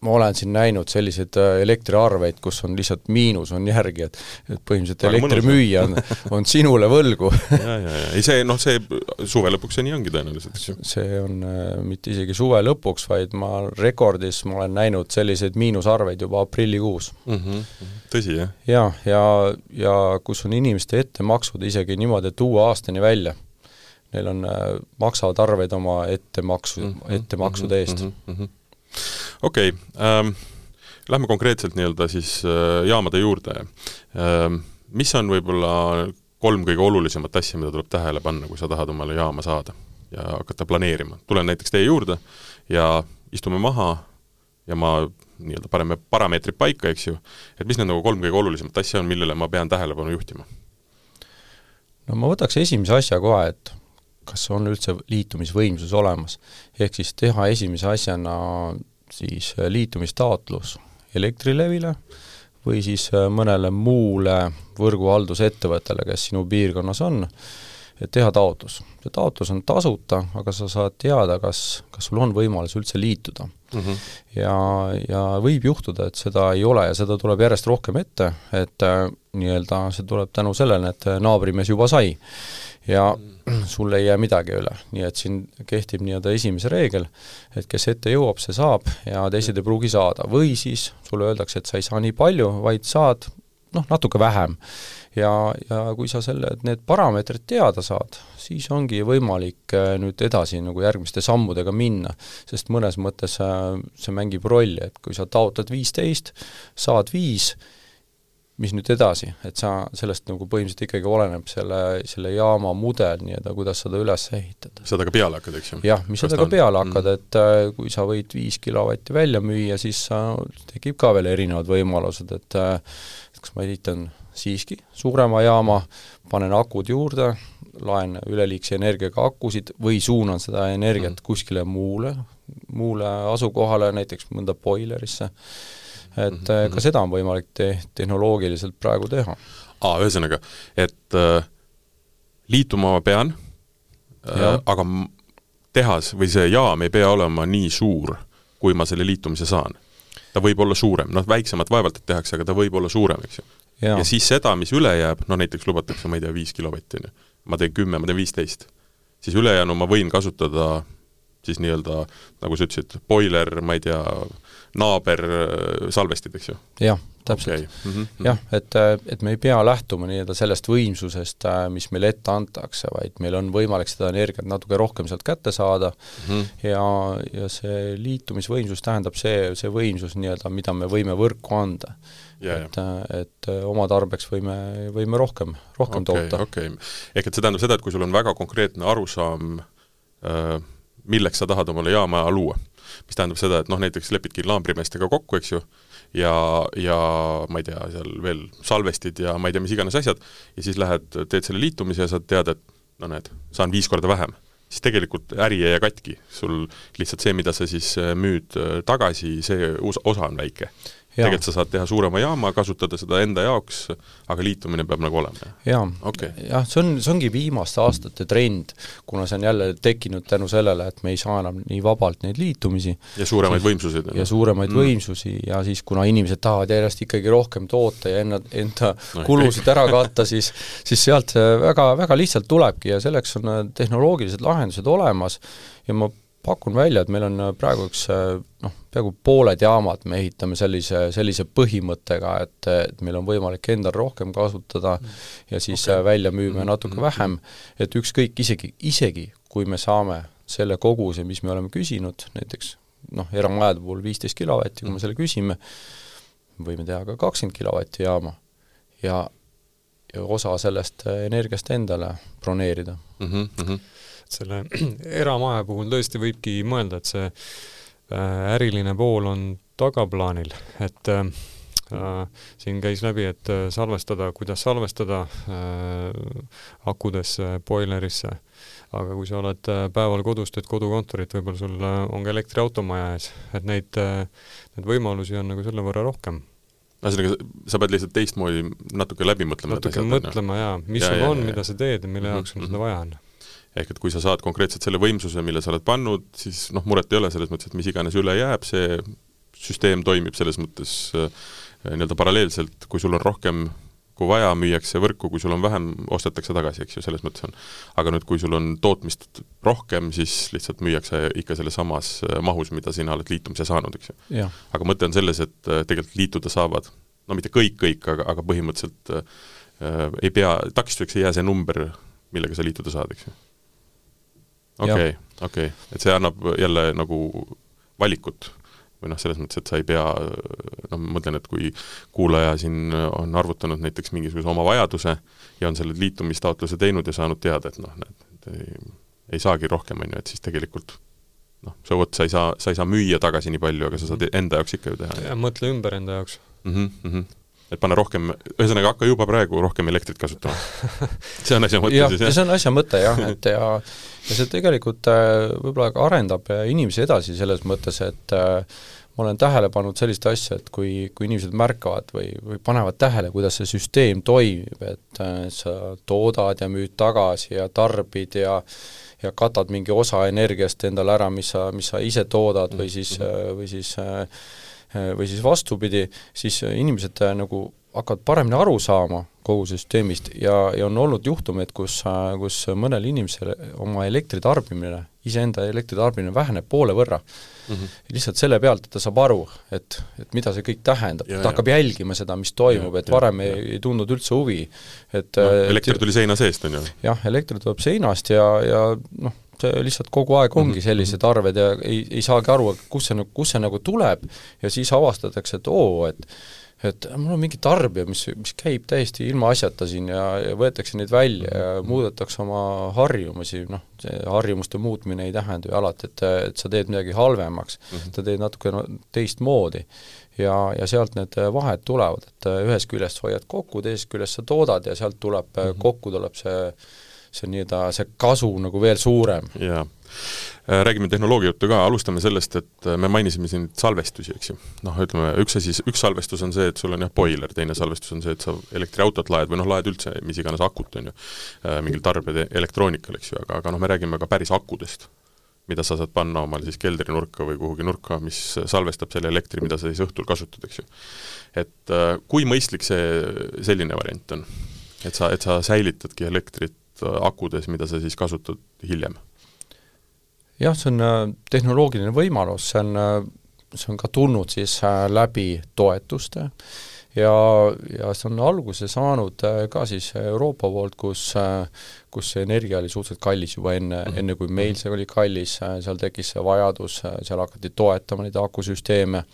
ma olen siin näinud selliseid äh, elektriarveid, kus on lihtsalt miinus on järgi, et et põhimõtteliselt elektrimüüja on, on sinule võlgu ja, ja, ja ei see noh, see suve lõpuks see nii ongi tõenäoliselt, eks ju. see on äh, mitte isegi suve lõpuks, vaid ma rekordis, ma olen näinud selliseid miinusarveid juba aprillikuus mm. -hmm. tõsi, jah? jaa, ja, ja, ja kus on inimeste ettemaksud isegi niimoodi, et uue aastani välja neil on äh,, maksavad arveid oma ettemaksu mm, -hmm. ettemaksude eest mm. -hmm okei okay, ähm,, lähme konkreetselt nii-öelda siis äh, jaamade juurde ähm,. mis on võib-olla kolm kõige olulisemat asja, mida tuleb tähele panna, kui sa tahad omale jaama saada ja hakata planeerima? tulen näiteks teie juurde ja istume maha ja ma nii-öelda paneme parameetrid paika, eks ju, et mis need nagu kolm kõige olulisemat asja on, millele ma pean tähelepanu juhtima? no ma võtaks esimese asja kohe, et kas on üldse liitumisvõimsus olemas. ehk siis teha esimese asjana siis äh, liitumistaotlus Elektrilevile või siis äh, mõnele muule võrguhaldusettevõttele, kes sinu piirkonnas on, et teha taotlus. see taotlus on tasuta, aga sa saad teada, kas, kas sul on võimalus üldse liituda mm. -hmm. ja, ja võib juhtuda, et seda ei ole ja seda tuleb järjest rohkem ette, et äh, nii-öelda see tuleb tänu sellele, et naabrimees juba sai ja sul ei jää midagi üle, nii et siin kehtib nii-öelda esimese reegel, et kes ette jõuab, see saab ja teised ei pruugi saada, või siis sulle öeldakse, et sa ei saa nii palju, vaid saad noh, natuke vähem. ja, ja kui sa selle, need parameetrid teada saad, siis ongi võimalik äh, nüüd edasi nagu järgmiste sammudega minna, sest mõnes mõttes äh, see mängib rolli, et kui sa taotled viisteist, saad viis, mis nüüd edasi, et sa, sellest nagu põhimõtteliselt ikkagi oleneb selle, selle jaama mudel nii-öelda, kuidas seda üles ehitada. seda ka peale hakkad, eks ju? jah, mis seda ka peale hakkad mm., et äh, kui sa võid viis kilovatti välja müüa, siis äh, tekib ka veel erinevad võimalused, et äh, kas ma ehitan siiski suurema jaama, panen akud juurde, laen üleliigse energiaga akusid või suunan seda energiat mm. kuskile muule, muule asukohale, näiteks mõnda boilerisse et mm -hmm. ka seda on võimalik te-, tehnoloogiliselt praegu teha. aa, ühesõnaga, et äh, liituma ma pean, äh, aga tehas või see jaam ei pea olema nii suur, kui ma selle liitumise saan. ta võib olla suurem, noh väiksemat vaevalt et tehakse, aga ta võib olla suurem, eks ju. ja siis seda, mis üle jääb, noh näiteks lubatakse, ma ei tea, viis kilovatti, on ju, ma teen kümme, ma teen viisteist, siis ülejäänu ma võin kasutada siis nii-öelda, nagu sa ütlesid, boiler, ma ei tea, naaber salvestid, eks ju? jah, täpselt okay.. Mm -hmm. jah, et, et me ei pea lähtuma nii-öelda sellest võimsusest, mis meile ette antakse, vaid meil on võimalik seda energiat natuke rohkem sealt kätte saada mm -hmm. ja, ja see liitumisvõimsus tähendab see, see võimsus nii-öelda, mida me võime võrku anda. et, et oma tarbeks võime, võime rohkem, rohkem okay, toota. okei okay., ehk et see tähendab seda, et kui sul on väga konkreetne arusaam äh, milleks sa tahad omale jaama luua. mis tähendab seda, et noh, näiteks lepidki laambrimeestega kokku, eks ju, ja, ja ma ei tea, seal veel salvestid ja ma ei tea, mis iganes asjad, ja siis lähed, teed selle liitumise ja sa tead, et no näed, saan viis korda vähem. Siis tegelikult äri ei jää katki, sul lihtsalt see, mida sa siis müüd tagasi, see osa on väike tegelikult sa saad teha suurema jaama, kasutada seda enda jaoks, aga liitumine peab nagu olema? jaa okay., jah, see on, see ongi viimaste aastate trend, kuna see on jälle tekkinud tänu sellele, et me ei saa enam nii vabalt neid liitumisi. ja suuremaid võimsuseid. ja suuremaid mm. võimsusi ja siis, kuna inimesed tahavad järjest ikkagi rohkem toota ja enda, enda no, kulusid ära katta, siis siis sealt see väga, väga lihtsalt tulebki ja selleks on äh, tehnoloogilised lahendused olemas ja ma pakun välja, et meil on äh, praegu üks äh, noh, peaaegu pooled jaamad me ehitame sellise, sellise põhimõttega, et, et meil on võimalik endal rohkem kasutada mm. ja siis okay. Äh, välja müüme mm. natuke vähem, et ükskõik, isegi, isegi kui me saame selle koguse, mis me oleme küsinud, näiteks noh, eramajade puhul viisteist kilovatti, kui me mm. selle küsime, võime teha ka kakskümmend kilovatti jaama ja, ja osa sellest energiast endale broneerida mm. -hmm selle eramaja puhul tõesti võibki mõelda, et see äh, äriline pool on tagaplaanil, et äh, äh, siin käis läbi, et äh, salvestada, kuidas salvestada äh, akudesse, boilerisse, aga kui sa oled päeval kodus, teed kodukontorit, võib-olla sul on ka elektriauto maja ees, et neid neid võimalusi on nagu selle võrra rohkem. Ühesõnaga, sa pead lihtsalt teistmoodi natuke läbi mõtlema. natuke mõtlema jaa, mis ja, sul ja, on, mida sa teed ja mille jaoks sul seda vaja on ehk et kui sa saad konkreetselt selle võimsuse, mille sa oled pannud, siis noh, muret ei ole selles mõttes, et mis iganes üle jääb, see süsteem toimib selles mõttes äh, nii-öelda paralleelselt, kui sul on rohkem kui vaja, müüakse võrku, kui sul on vähem, ostetakse tagasi, eks ju, selles mõttes on. aga nüüd, kui sul on tootmist rohkem, siis lihtsalt müüakse ikka selles samas äh, mahus, mida sina oled liitumise saanud, eks ju. aga mõte on selles, et äh, tegelikult liituda saavad, no mitte kõik, kõik, aga, aga põhimõtteliselt äh, ei pea, takistuseks ei jää see number, millega sa liituda saad, eks ju okei, okei, et see annab jälle nagu valikut. Või noh, selles mõttes, et sa ei pea, noh, ma mõtlen, et kui kuulaja siin on arvutanud näiteks mingisuguse oma vajaduse ja on selle liitumistaotluse teinud ja saanud teada, et noh, näed, ei, ei saagi rohkem, on ju, et siis tegelikult noh, so vot, sa ei saa, sa ei saa müüa tagasi nii palju, aga sa saad enda jaoks ikka ju teha. jah, mõtle ümber enda jaoks. Mm. -hmm, mm -hmm et panna rohkem, ühesõnaga hakka juba praegu rohkem elektrit kasutama see on asja mõte siis, jah? see on asja mõte jah, et ja ja see tegelikult äh, võib-olla ka arendab äh, inimesi edasi selles mõttes, et äh, ma olen tähele pannud sellist asja, et kui, kui inimesed märkavad või, või panevad tähele, kuidas see süsteem toimib, et sa toodad ja müüd tagasi ja tarbid ja ja katad mingi osa energiast endale ära, mis sa, mis sa ise toodad või siis, või siis Äh, või siis vastupidi, siis inimesed äh, nagu hakkavad paremini aru saama kogu süsteemist ja, ja on olnud juhtumeid, kus, äh, kus mõnel inimesel oma elektritarbimine, iseenda elektritarbimine väheneb poole võrra mm. -hmm. lihtsalt selle pealt, et ta saab aru, et, et mida see kõik tähendab, ta hakkab jälgima seda, mis toimub, et varem ja, ei, ei tundnud üldse huvi, et no, elekter tuli seina seest, on ju? jah, elekter tuleb seinast ja, ja noh, see lihtsalt kogu aeg ongi mhm. sellised arved ja ei, ei saagi aru, kus see, kus see nagu tuleb ja siis avastatakse, et oo, et et mul on mingi tarbija, mis, mis käib täiesti ilmaasjata siin ja, ja võetakse neid välja ja mhm. muudetakse oma harjumusi, noh, see harjumuste muutmine ei tähenda ju alati, et, et sa teed midagi halvemaks mm, -hmm. sa teed natuke no, teistmoodi. ja, ja sealt need vahed tulevad, et ühest küljest hoiad kokku, teisest küljest sa toodad ja sealt tuleb mm, -hmm. kokku tuleb see see nii-öelda, see kasu nagu veel suurem. jaa. Äh, räägime tehnoloogia juttu ka, alustame sellest, et äh, me mainisime siin salvestusi, eks ju. noh, ütleme, üks asi, üks salvestus on see, et sul on jah, boiler, teine salvestus on see, et sa elektriautot laed või noh, laed üldse mis iganes akut, on ju, äh, mingil tarbed elektroonikal, eks ju, aga, aga noh, me räägime ka päris akudest mida sa saad panna omal siis keldrinurka või kuhugi nurka, mis salvestab selle elektri, mida sa siis õhtul kasutad, eks ju. et kui mõistlik see selline variant on? et sa, et sa säilitadki elektrit äh, akudes, mida sa siis kasutad hiljem? jah, see on äh, tehnoloogiline võimalus, see on, see on ka tulnud siis läbi toetuste ja, ja see on alguse saanud ka siis Euroopa poolt, kus kus see energia oli suhteliselt kallis juba enne -hmm. enne kui meil see oli kallis, seal tekkis see vajadus, seal hakati toetama neid akusüsteeme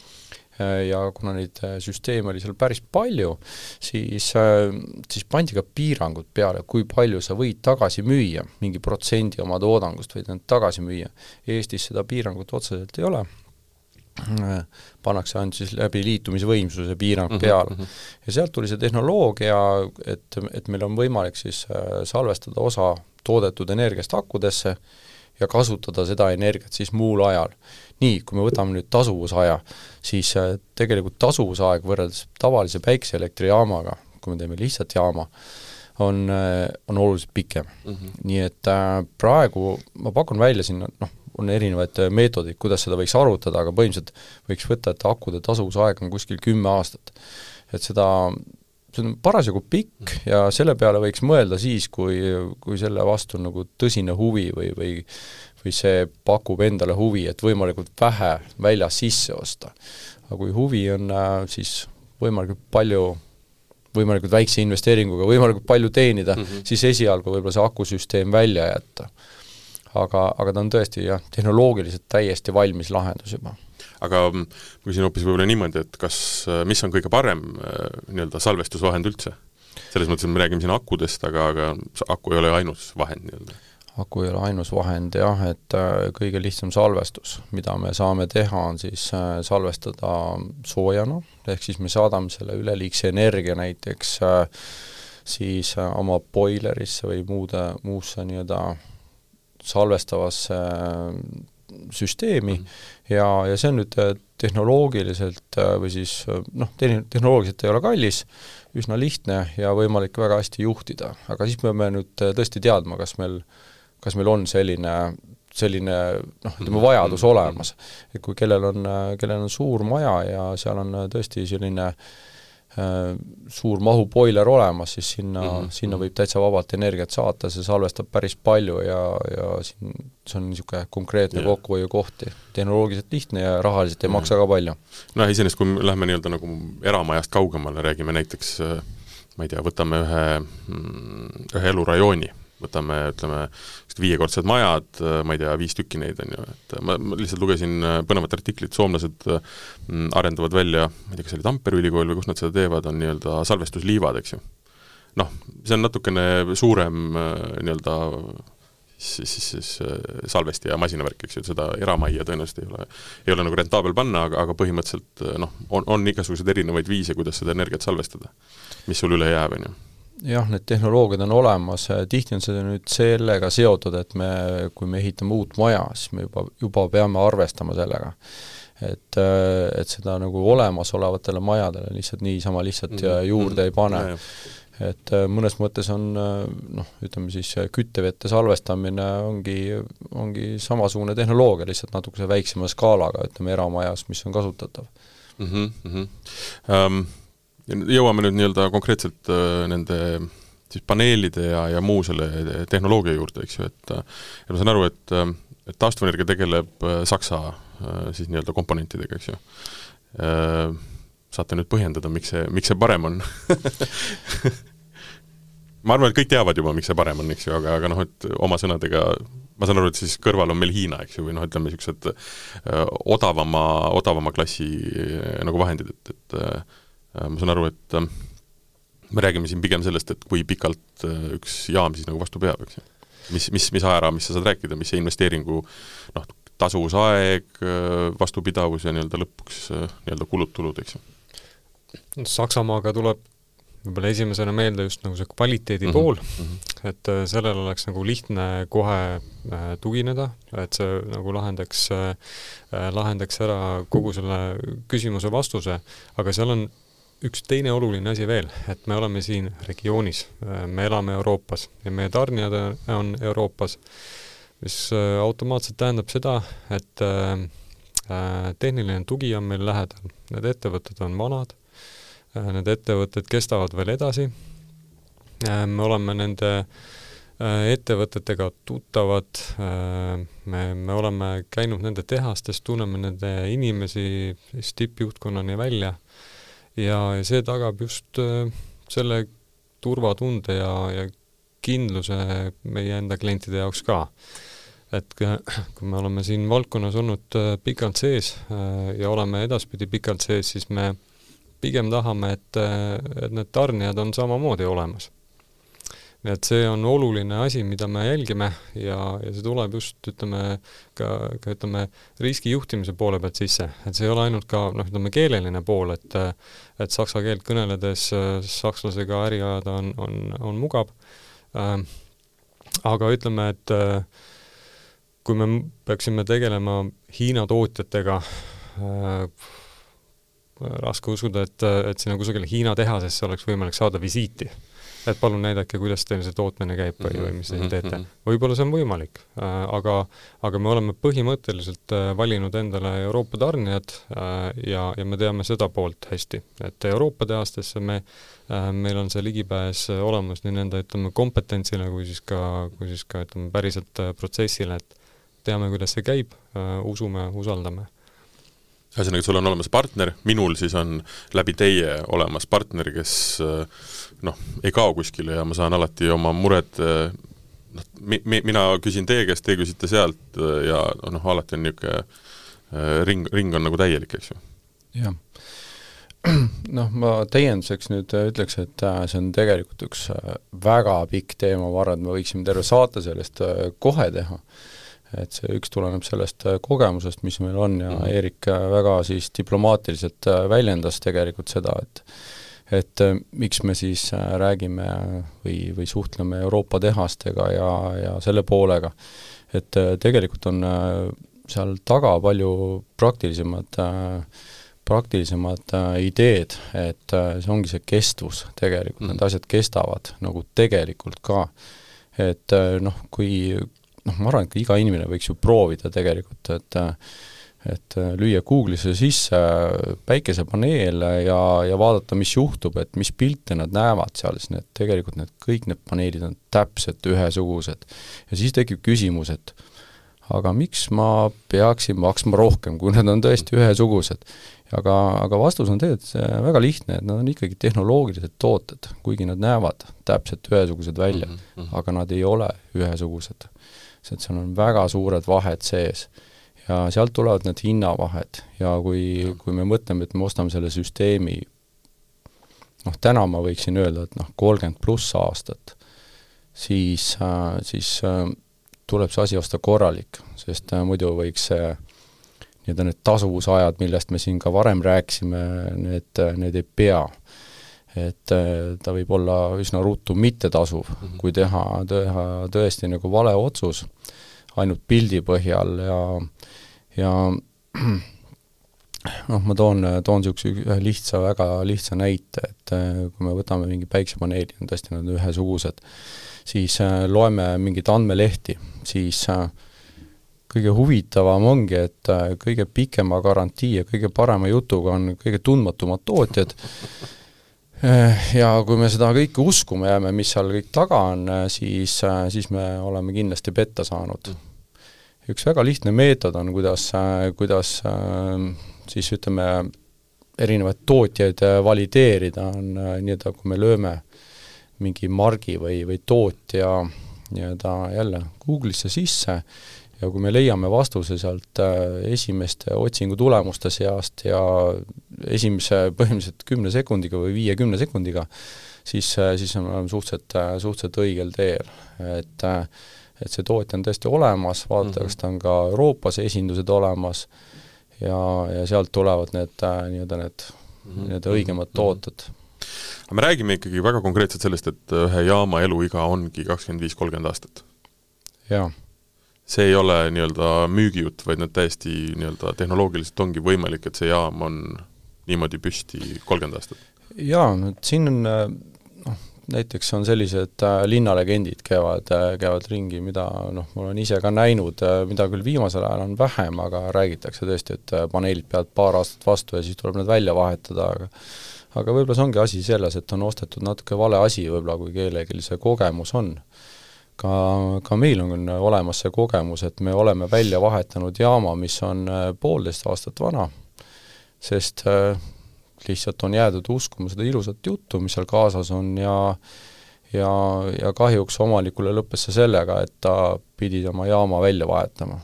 ja kuna neid süsteeme oli seal päris palju, siis, siis pandi ka piirangud peale, kui palju sa võid tagasi müüa, mingi protsendi oma toodangust võid end tagasi müüa. Eestis seda piirangut otseselt ei ole pannakse ainult siis läbi liitumisvõimsuse piirang mm -hmm, peale mm. -hmm. ja sealt tuli see tehnoloogia, et, et meil on võimalik siis äh, salvestada osa toodetud energiast akudesse ja kasutada seda energiat siis muul ajal. nii, kui me võtame nüüd tasuvusaja, siis äh, tegelikult tasuvusaeg võrreldes tavalise päikeseelektrijaamaga, kui me teeme lihtsalt jaama, on, äh, on oluliselt pikem mm. -hmm. nii et praegu ma pakun välja sinna noh, on erinevaid äh, meetodeid, kuidas seda võiks arvutada, aga põhimõtteliselt võiks võtta, et akude tasuvusaeg on kuskil kümme aastat. et seda, see on parasjagu pikk ja selle peale võiks mõelda siis, kui, kui selle vastu on nagu tõsine huvi või, või või see pakub endale huvi, et võimalikult vähe väljas sisse osta. aga kui huvi on, äh, siis võimalikult palju võimalikult väikse investeeringuga võimalikult palju teenida mm, -hmm. siis esialgu võib-olla see akusüsteem välja jätta aga, aga ta on tõesti jah, tehnoloogiliselt täiesti valmis lahendus juba aga ma küsin hoopis võib-olla niimoodi, et kas, mis on kõige parem äh, nii-öelda salvestusvahend üldse? selles mõttes, et me räägime siin akudest, aga, aga aku ei ole ainus vahend nii-öelda aku ei ole ainus vahend jah, et äh, kõige lihtsam salvestus, mida me saame teha, on siis äh, salvestada soojana, ehk siis me saadame selle üleliigse energia näiteks siis oma boilerisse või muude, muusse nii-öelda salvestavasse äh, süsteemi mm -hmm. Ja, ja see on nüüd äh, tehnoloogiliselt äh, või siis noh, tehnoloogiliselt ei ole kallis, üsna lihtne ja võimalik väga hästi juhtida, aga siis peame nüüd tõesti teadma, kas meil, kas meil on selline selline noh, ütleme vajadus mhm. olemas. et kui kellel on, kellel on suur maja ja seal on tõesti selline äh, Äh, suur mahuboiler olemas, siis sinna mm, -hmm. sinna võib täitsa vabalt energiat saata, see salvestab päris palju ja, ja siin see on niisugune konkreetne yeah. kokkuhoiukoht, tehnoloogiliselt lihtne ja rahaliselt ei mm -hmm. maksa ka palju. noh, iseenesest kui me lähme nii-öelda nagu eramajast kaugemale, räägime näiteks ma ei tea, võtame ühe, mm, ühe elurajooni võtame, ütleme, viiekordsed majad, ma ei tea, viis tükki neid, on ju, et ma, ma lihtsalt lugesin äh, põnevat artiklit, soomlased mm, arendavad välja, ma ei tea, kas see oli Tampere ülikool või kus nad seda teevad, on nii-öelda salvestusliivad, eks ju. noh, see on natukene suurem äh, nii-öelda siis, siis, siis äh, salvesti ja masinavärk, eks ju, seda eramajja tõenäoliselt ei ole, ei ole nagu rentaabel panna, aga, aga põhimõtteliselt noh, on, on igasuguseid erinevaid viise, kuidas seda energiat salvestada, mis sul üle jääb, on ju jah, need tehnoloogiad on olemas, tihti on see nüüd sellega seotud, et me, kui me ehitame uut maja, siis me juba, juba peame arvestama sellega. et, et seda nagu olemasolevatele majadele lihtsalt niisama lihtsalt mm -hmm. juurde ei pane mm. -hmm. et mõnes mõttes on noh, ütleme siis küttevete salvestamine ongi, ongi samasugune tehnoloogia, lihtsalt natukese väiksema skaalaga, ütleme eramajas, mis on kasutatav mm. -hmm, mm -hmm. Um jõuame nüüd nii-öelda konkreetselt äh, nende siis paneelide ja, ja muu selle tehnoloogia juurde, eks ju, et ja ma saan aru, et, äh, et taastuvenergia tegeleb äh, Saksa siis nii-öelda komponentidega, eks ju. Saate nüüd põhjendada, miks see, miks see parem on ma arvan, et kõik teavad juba, miks see parem on, eks ju, aga, aga noh, et oma sõnadega ma saan aru, et siis kõrval on meil Hiina, eks ju, või noh, ütleme niisugused odavama, odavama klassi nagu vahendid, et, et Äh, ma saan aru, et äh, me räägime siin pigem sellest, et kui pikalt äh, üks jaam siis nagu vastu peab, eks ju. mis, mis, mis ajaraamist sa saad rääkida, mis see investeeringu noh, tasuvusaeg, vastupidavus ja nii-öelda lõpuks nii-öelda kulud-tulud, eks ju? Saksamaaga tuleb võib-olla esimesena meelde just nagu see kvaliteedi mm -hmm. pool mm, -hmm. et sellele oleks nagu lihtne kohe tugineda, et see nagu lahendaks, lahendaks ära kogu selle küsimuse vastuse, aga seal on üks teine oluline asi veel, et me oleme siin regioonis, me elame Euroopas ja meie tarnijad on Euroopas, mis automaatselt tähendab seda, et tehniline tugi on meil lähedal, need ettevõtted on vanad, need ettevõtted kestavad veel edasi, me oleme nende ettevõtetega tuttavad, me, me oleme käinud nende tehastes, tunneme nende inimesi siis tippjuhtkonnani välja ja, ja see tagab just selle turvatunde ja, ja kindluse meie enda klientide jaoks ka. et kui me oleme siin valdkonnas olnud äh, pikalt sees äh, ja oleme edaspidi pikalt sees, siis me pigem tahame, et, äh, et need tarnijad on samamoodi olemas nii et see on oluline asi, mida me jälgime ja, ja see tuleb just, ütleme, ka, ka ütleme, riskijuhtimise poole pealt sisse, et see ei ole ainult ka noh, ütleme keeleline pool, et et saksa keelt kõneledes sakslasega äri ajada on, on, on mugav. Äh,, aga ütleme, et äh, kui me peaksime tegelema Hiina tootjatega äh,, raske uskuda, et, et sinna kusagile Hiina tehasesse oleks võimalik saada visiiti et palun näidake, kuidas teil see tootmine käib või, või mis te siin teete. Mhm. võib-olla see on võimalik, äh, aga, aga me oleme põhimõtteliselt äh, valinud endale Euroopa tarnijad äh, ja, ja me teame seda poolt hästi, et Euroopa tehastesse me, meil on see ligipääs olemas nii nende, ütleme, kompetentsile kui siis ka, kui siis ka ütleme, päriselt protsessile, et teame, kuidas see käib, usume, usaldame ühesõnaga, sul on olemas partner, minul siis on läbi teie olemas partner, kes noh, ei kao kuskile ja ma saan alati oma mured noh, mi-, mi-, mina küsin teie käest, teie küsite sealt ja noh, alati on niisugune ring, ring on nagu täielik, eks ju. jah. noh, ma täienduseks nüüd ütleks, et äh, see on tegelikult üks äh, väga pikk teema, ma arvan, et me võiksime terve saate sellest äh, kohe teha et see üks tuleneb sellest kogemusest, mis meil on ja mm -hmm. Eerik väga siis diplomaatiliselt väljendas tegelikult seda, et et äh, miks me siis äh, räägime või, või suhtleme Euroopa tehastega ja, ja selle poolega, et äh, tegelikult on seal taga palju praktilisemad praktilisemad ideed, et see ongi see kestvus tegelikult mm., need asjad kestavad nagu tegelikult ka. et noh, kui noh, ma arvan, et iga inimene võiks ju proovida tegelikult, et et äh, lüüa Google'isse sisse päikesepaneel ja, ja vaadata, mis juhtub, et mis pilte nad näevad seal, siis need, tegelikult need, kõik need paneelid on täpselt ühesugused. ja siis tekib küsimus, et aga miks ma peaksin maksma rohkem, kui need on tõesti ühesugused. aga, aga vastus on tegelikult väga lihtne, et nad on ikkagi tehnoloogilised tooted, kuigi nad näevad täpselt ühesugused välja mm, -hmm. aga nad ei ole ühesugused. sest seal on väga suured vahed sees ja sealt tulevad need hinnavahed ja kui, kui me mõtleme, et me ostame selle süsteemi noh, täna ma võiksin öelda, et noh, kolmkümmend pluss aastat, siis äh,, siis äh, tuleb see asi osta korralik, sest äh, muidu võiks see nii-öelda need tasuvusajad, millest me siin ka varem rääkisime, need, need ei pea. et ta võib olla üsna ruttu mittetasuv mm, -hmm. kui teha, teha tõesti nagu vale otsus ainult pildi põhjal ja ja noh, ma toon, toon niisuguse ühe lihtsa, väga lihtsa näite, et äh, kui me võtame mingi päiksepaneeli, on tõesti nad ühesugused, siis äh, loeme mingeid andmelehti, siis äh, kõige huvitavam ongi, et kõige pikema garantii ja kõige parema jutuga on kõige tundmatumad tootjad, ja kui me seda kõike uskuma jääme, mis seal kõik taga on, siis, siis me oleme kindlasti petta saanud. Üks väga lihtne meetod on, kuidas, kuidas siis ütleme, erinevaid tootjaid valideerida, on nii-öelda, kui me lööme mingi margi või, või tootja nii-öelda jälle Google'isse sisse ja kui me leiame vastuse sealt esimeste otsingu tulemuste seast ja esimese põhimõtteliselt kümne sekundiga või viiekümne sekundiga, siis, siis me oleme suhteliselt, suhteliselt õigel teel, et äh, et see tootja on tõesti olemas, vaadata mm, -hmm. kas ta on ka Euroopas esindused olemas ja, ja sealt tulevad need äh, nii-öelda need mm -hmm. nii-öelda õigemad mhm. tooted aga me räägime ikkagi väga konkreetselt sellest, et ühe jaama eluiga ongi kakskümmend viis, kolmkümmend aastat. jaa. See ei ole nii-öelda müügijutt, vaid need täiesti nii-öelda tehnoloogiliselt ongi võimalik, et see jaam on niimoodi püsti kolmkümmend aastat? jaa, et siin on noh, näiteks on sellised äh, linnalegendid käivad, käivad ringi, mida noh, ma olen ise ka näinud, mida küll viimasel ajal on vähem, aga räägitakse tõesti, et paneelid peavad paar aastat vastu ja siis tuleb need välja vahetada, aga aga võib-olla see ongi asi selles, et on ostetud natuke vale asi võib-olla, kui kellelgi see kogemus on. Ka, ka meil on olemas see kogemus, et me oleme välja vahetanud jaama, mis on poolteist aastat vana, sest lihtsalt on jäädud uskuma seda ilusat juttu, mis seal kaasas on ja ja, ja kahjuks omanikule lõppes see sellega, et ta pidi oma jaama välja vahetama,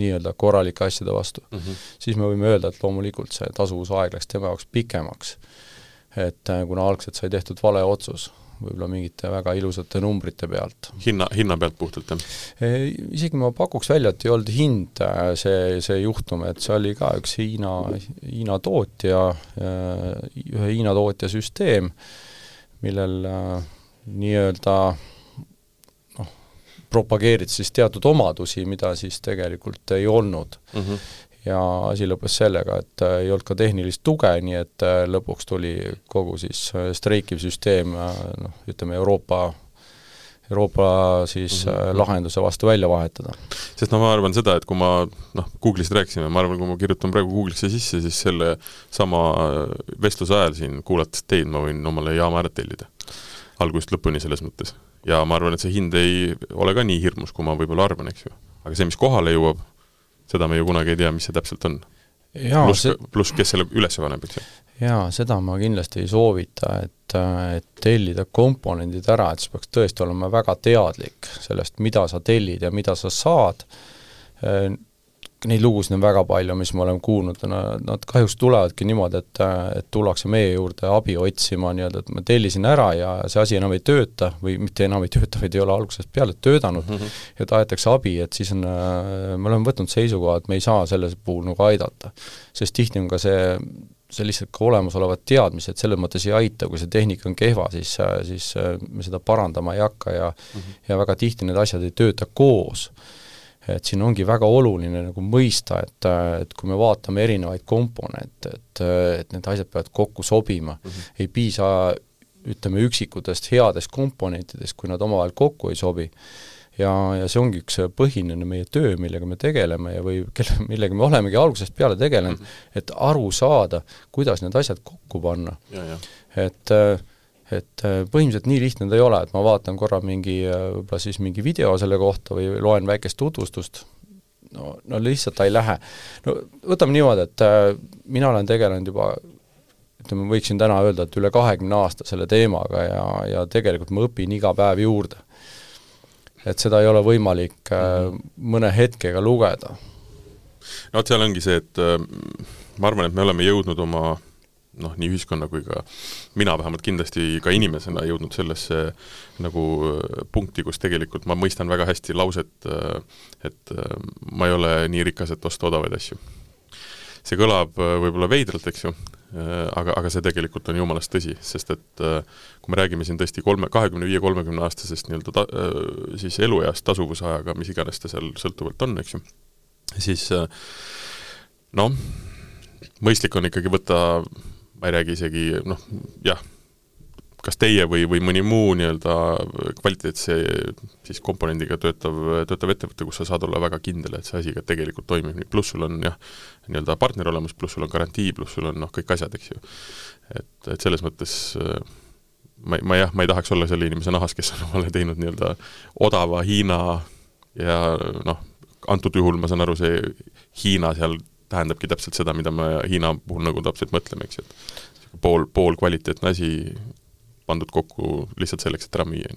nii-öelda korralike asjade vastu mm. -hmm. siis me võime öelda, et loomulikult see tasuvusaeg läks tema jaoks pikemaks. et äh, kuna algselt sai tehtud vale otsus võib-olla mingite väga ilusate numbrite pealt. hinna, hinna pealt puhtalt, jah? Isegi ma pakuks välja, et ei olnud hind äh, see, see juhtum, et see oli ka üks Hiina, Hiina tootja, äh, ühe Hiina tootja süsteem, millel äh, nii-öelda noh, propageeriti siis teatud omadusi, mida siis tegelikult ei olnud mm. -hmm ja asi lõppes sellega, et äh, ei olnud ka tehnilist tuge, nii et äh, lõpuks tuli kogu siis äh, streikiv süsteem noh, ütleme Euroopa Euroopa siis mm -hmm. lahenduse vastu välja vahetada. sest no ma arvan seda, et kui ma noh, Google'ist rääkisime, ma arvan, kui ma kirjutan praegu Google'isse sisse, siis selle sama vestluse ajal siin, kuulates teid, ma võin omale jaama ära tellida. algusest lõpuni selles mõttes. ja ma arvan, et see hind ei ole ka nii hirmus, kui ma võib-olla arvan, eks ju. aga see, mis kohale jõuab, seda me ju kunagi ei tea, mis see täpselt on. pluss see..., pluss kes selle üles paneb, eks ju. jaa, seda ma kindlasti ei soovita, et, et tellida komponendid ära, et sa peaks tõesti olema väga teadlik sellest, mida sa tellid ja mida sa saad, neid lugusid on väga palju, mis me oleme kuulnud, nad kahjuks tulevadki niimoodi, et, et tullakse meie juurde abi otsima nii-öelda, et ma tellisin ära ja see asi enam ei tööta või mitte enam ei tööta, vaid ei ole algusest peale töötanud mm -hmm. ja tahetakse abi, et siis on, me oleme võtnud seisukoha, et me ei saa selles puhul nagu aidata. sest tihti on ka see see lihtsalt ka olemasolevad teadmised selles mõttes ei aita, kui see tehnika on kehva, siis, siis me seda parandama ei hakka ja mm -hmm. ja väga tihti need asjad ei tööta koos et siin ongi väga oluline nagu mõista, et, et kui me vaatame erinevaid komponente, et, et need asjad peavad kokku sobima mm, -hmm. ei piisa ütleme, üksikutest headest komponentidest, kui nad omavahel kokku ei sobi. ja, ja see ongi üks põhiline meie töö, millega me tegeleme ja või kelle, millega me olemegi algusest peale tegelenud mm, -hmm. et aru saada, kuidas need asjad kokku panna. et äh, et äh, põhimõtteliselt nii lihtne ta ei ole, et ma vaatan korra mingi, äh, võib-olla siis mingi video selle kohta või loen väikest tutvustust, no, no lihtsalt ta ei lähe. no võtame niimoodi, et äh, mina olen tegelenud juba ütleme, võiksin täna öelda, et üle kahekümne aasta selle teemaga ja, ja tegelikult ma õpin iga päev juurde. et seda ei ole võimalik äh, mõne hetkega lugeda. no vot, seal ongi see, et ma arvan, et me oleme jõudnud oma noh, nii ühiskonna kui ka mina vähemalt kindlasti ka inimesena jõudnud sellesse nagu äh, punkti, kus tegelikult ma mõistan väga hästi lauset, äh, et äh, ma ei ole nii rikas, et osta odavaid asju. see kõlab võib-olla veidralt, eks ju, aga, aga see tegelikult on jumalast tõsi, sest et kui me räägime siin tõesti kolme, kahekümne viie, kolmekümne aastasest nii-öelda ta-, siis elueast tasuvusajaga, mis iganes ta seal sõltuvalt on, eks ju, siis noh, mõistlik on ikkagi võtta ma ei räägi isegi noh, jah, kas teie või, või mõni muu nii-öelda kvaliteetse siis komponendiga töötav, töötav ettevõte, kus sa saad olla väga kindel, et see asi ka tegelikult toimib, pluss sul on jah, nii-öelda partner olemas, pluss sul on garantii, pluss sul on noh, kõik asjad, eks ju. et, et selles mõttes ma, ma jah, ma ei tahaks olla selle inimese nahas, kes on omale teinud nii-öelda odava Hiina ja noh, antud juhul ma saan aru, see Hiina seal tähendabki täpselt seda, mida me Hiina puhul nagu täpselt mõtleme, eks ju, et pool, poolkvaliteetne asi pandud kokku lihtsalt selleks, et ära müüa,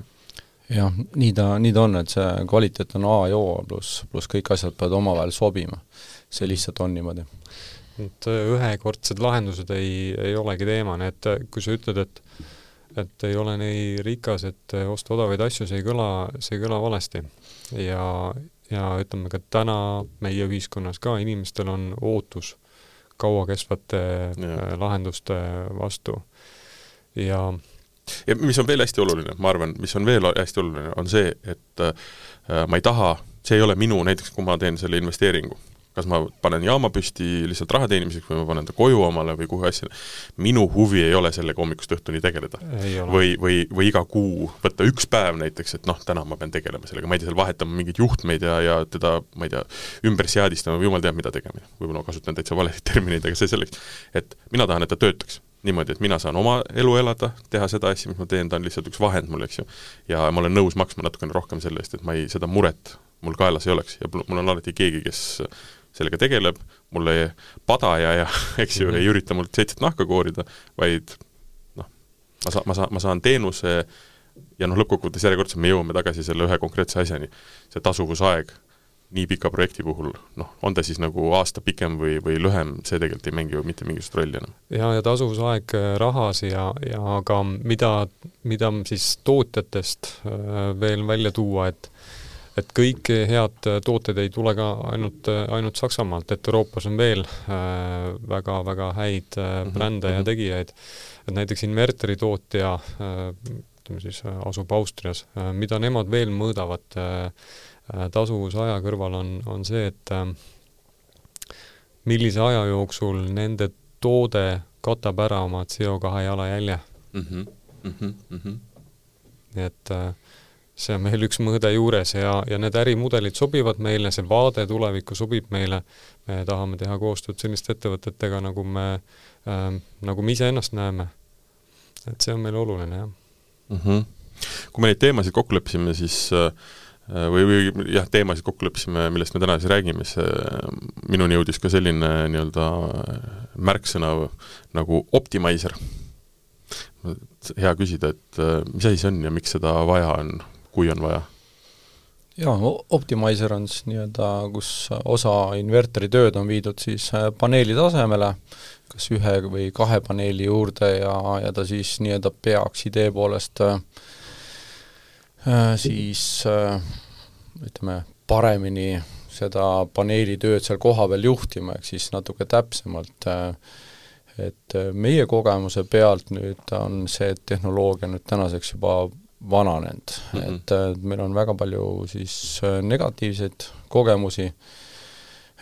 jah, nii ta, nii ta on, et see kvaliteet on A ja O pluss, pluss kõik asjad peavad omavahel sobima. see lihtsalt on niimoodi. et äh, ühekordsed lahendused ei, ei olegi teema, nii et äh, kui sa ütled, et et ei ole nii rikas, et äh, osta odavaid asju, see ei kõla, see ei kõla valesti. ja, ja ütleme ka täna meie ühiskonnas ka inimestel on ootus kauakestvate ja. Äh, lahenduste vastu ja ja mis on veel hästi oluline, ma arvan, mis on veel hästi oluline, on see, et äh, ma ei taha, see ei ole minu, näiteks kui ma teen selle investeeringu kas ma panen jaama püsti lihtsalt raha teenimiseks või ma panen ta koju omale või kuhu asja, minu huvi ei ole sellega hommikust õhtuni tegeleda. või, või, või iga kuu võtta üks päev näiteks, et noh, täna ma pean tegelema sellega, ma ei tea, seal vahetama mingeid juhtmeid ja, ja teda, ma ei tea, ümber seadistama või jumal teab, mida tegema. võib-olla ma kasutan täitsa valesid termineid, aga see selleks. et mina tahan, et ta töötaks niimoodi, et mina saan oma elu elada, teha seda asja, mis ma teen, ta on lihtsalt üks vahend mul, eks ju. ja ma olen nõus maksma natukene rohkem selle eest, et ma ei, seda muret mul kaelas ei oleks ja mul on alati keegi, kes sellega tegeleb, mulle ei padaja ja eks ju mm, -hmm. ei ürita mult seitset nahka koorida, vaid noh, ma saan, ma saan, ma saan teenuse ja noh, lõppkokkuvõttes järjekordselt me jõuame tagasi selle ühe konkreetse asjani, see tasuvusaeg nii pika projekti puhul, noh, on ta siis nagu aasta pikem või, või lühem, see tegelikult ei mängi ju mitte mingisugust rolli enam. ja, ja tasuvusaeg äh, rahas ja, ja ka mida, mida siis tootjatest äh, veel välja tuua, et et kõik head tooted ei tule ka ainult, ainult Saksamaalt, et Euroopas on veel väga-väga äh, häid äh, mhm, brände mm -hmm. ja mhm. tegijaid, et näiteks inverteri tootja äh, ütleme siis asub Austrias, mida nemad veel mõõdavad tasuvusaja kõrval, on, on see, et millise aja jooksul nende toode katab ära oma CO2 jalajälje mm. -hmm. Mm -hmm. nii et äh, see on meil üks mõõde juures ja, ja need ärimudelid sobivad meile, see vaade tulevikku sobib meile, me tahame teha koostööd selliste ettevõtetega, nagu me äh,, nagu me iseennast näeme. et see on meile oluline, jah mm. -hmm. kui me neid teemasid kokku leppisime, siis äh, või, või jah, teemasid kokku leppisime, millest me täna siis räägime, siis äh, minuni jõudis ka selline nii-öelda märksõna nagu optimizer. hea küsida, et äh, mis asi see on ja miks seda vaja on kui on vaja? jaa, Optimizer on siis nii-öelda, kus osa inverteri tööd on viidud siis äh, paneeli tasemele, kas ühe või kahe paneeli juurde ja, ja ta siis nii-öelda peaks idee poolest äh, äh, siis äh, ütleme, paremini seda paneeli tööd seal kohapeal juhtima, ehk siis natuke täpsemalt äh, et äh, meie kogemuse pealt nüüd on see tehnoloogia nüüd tänaseks juba vananenud. Mm, -hmm. et äh, meil on väga palju siis äh, negatiivseid kogemusi,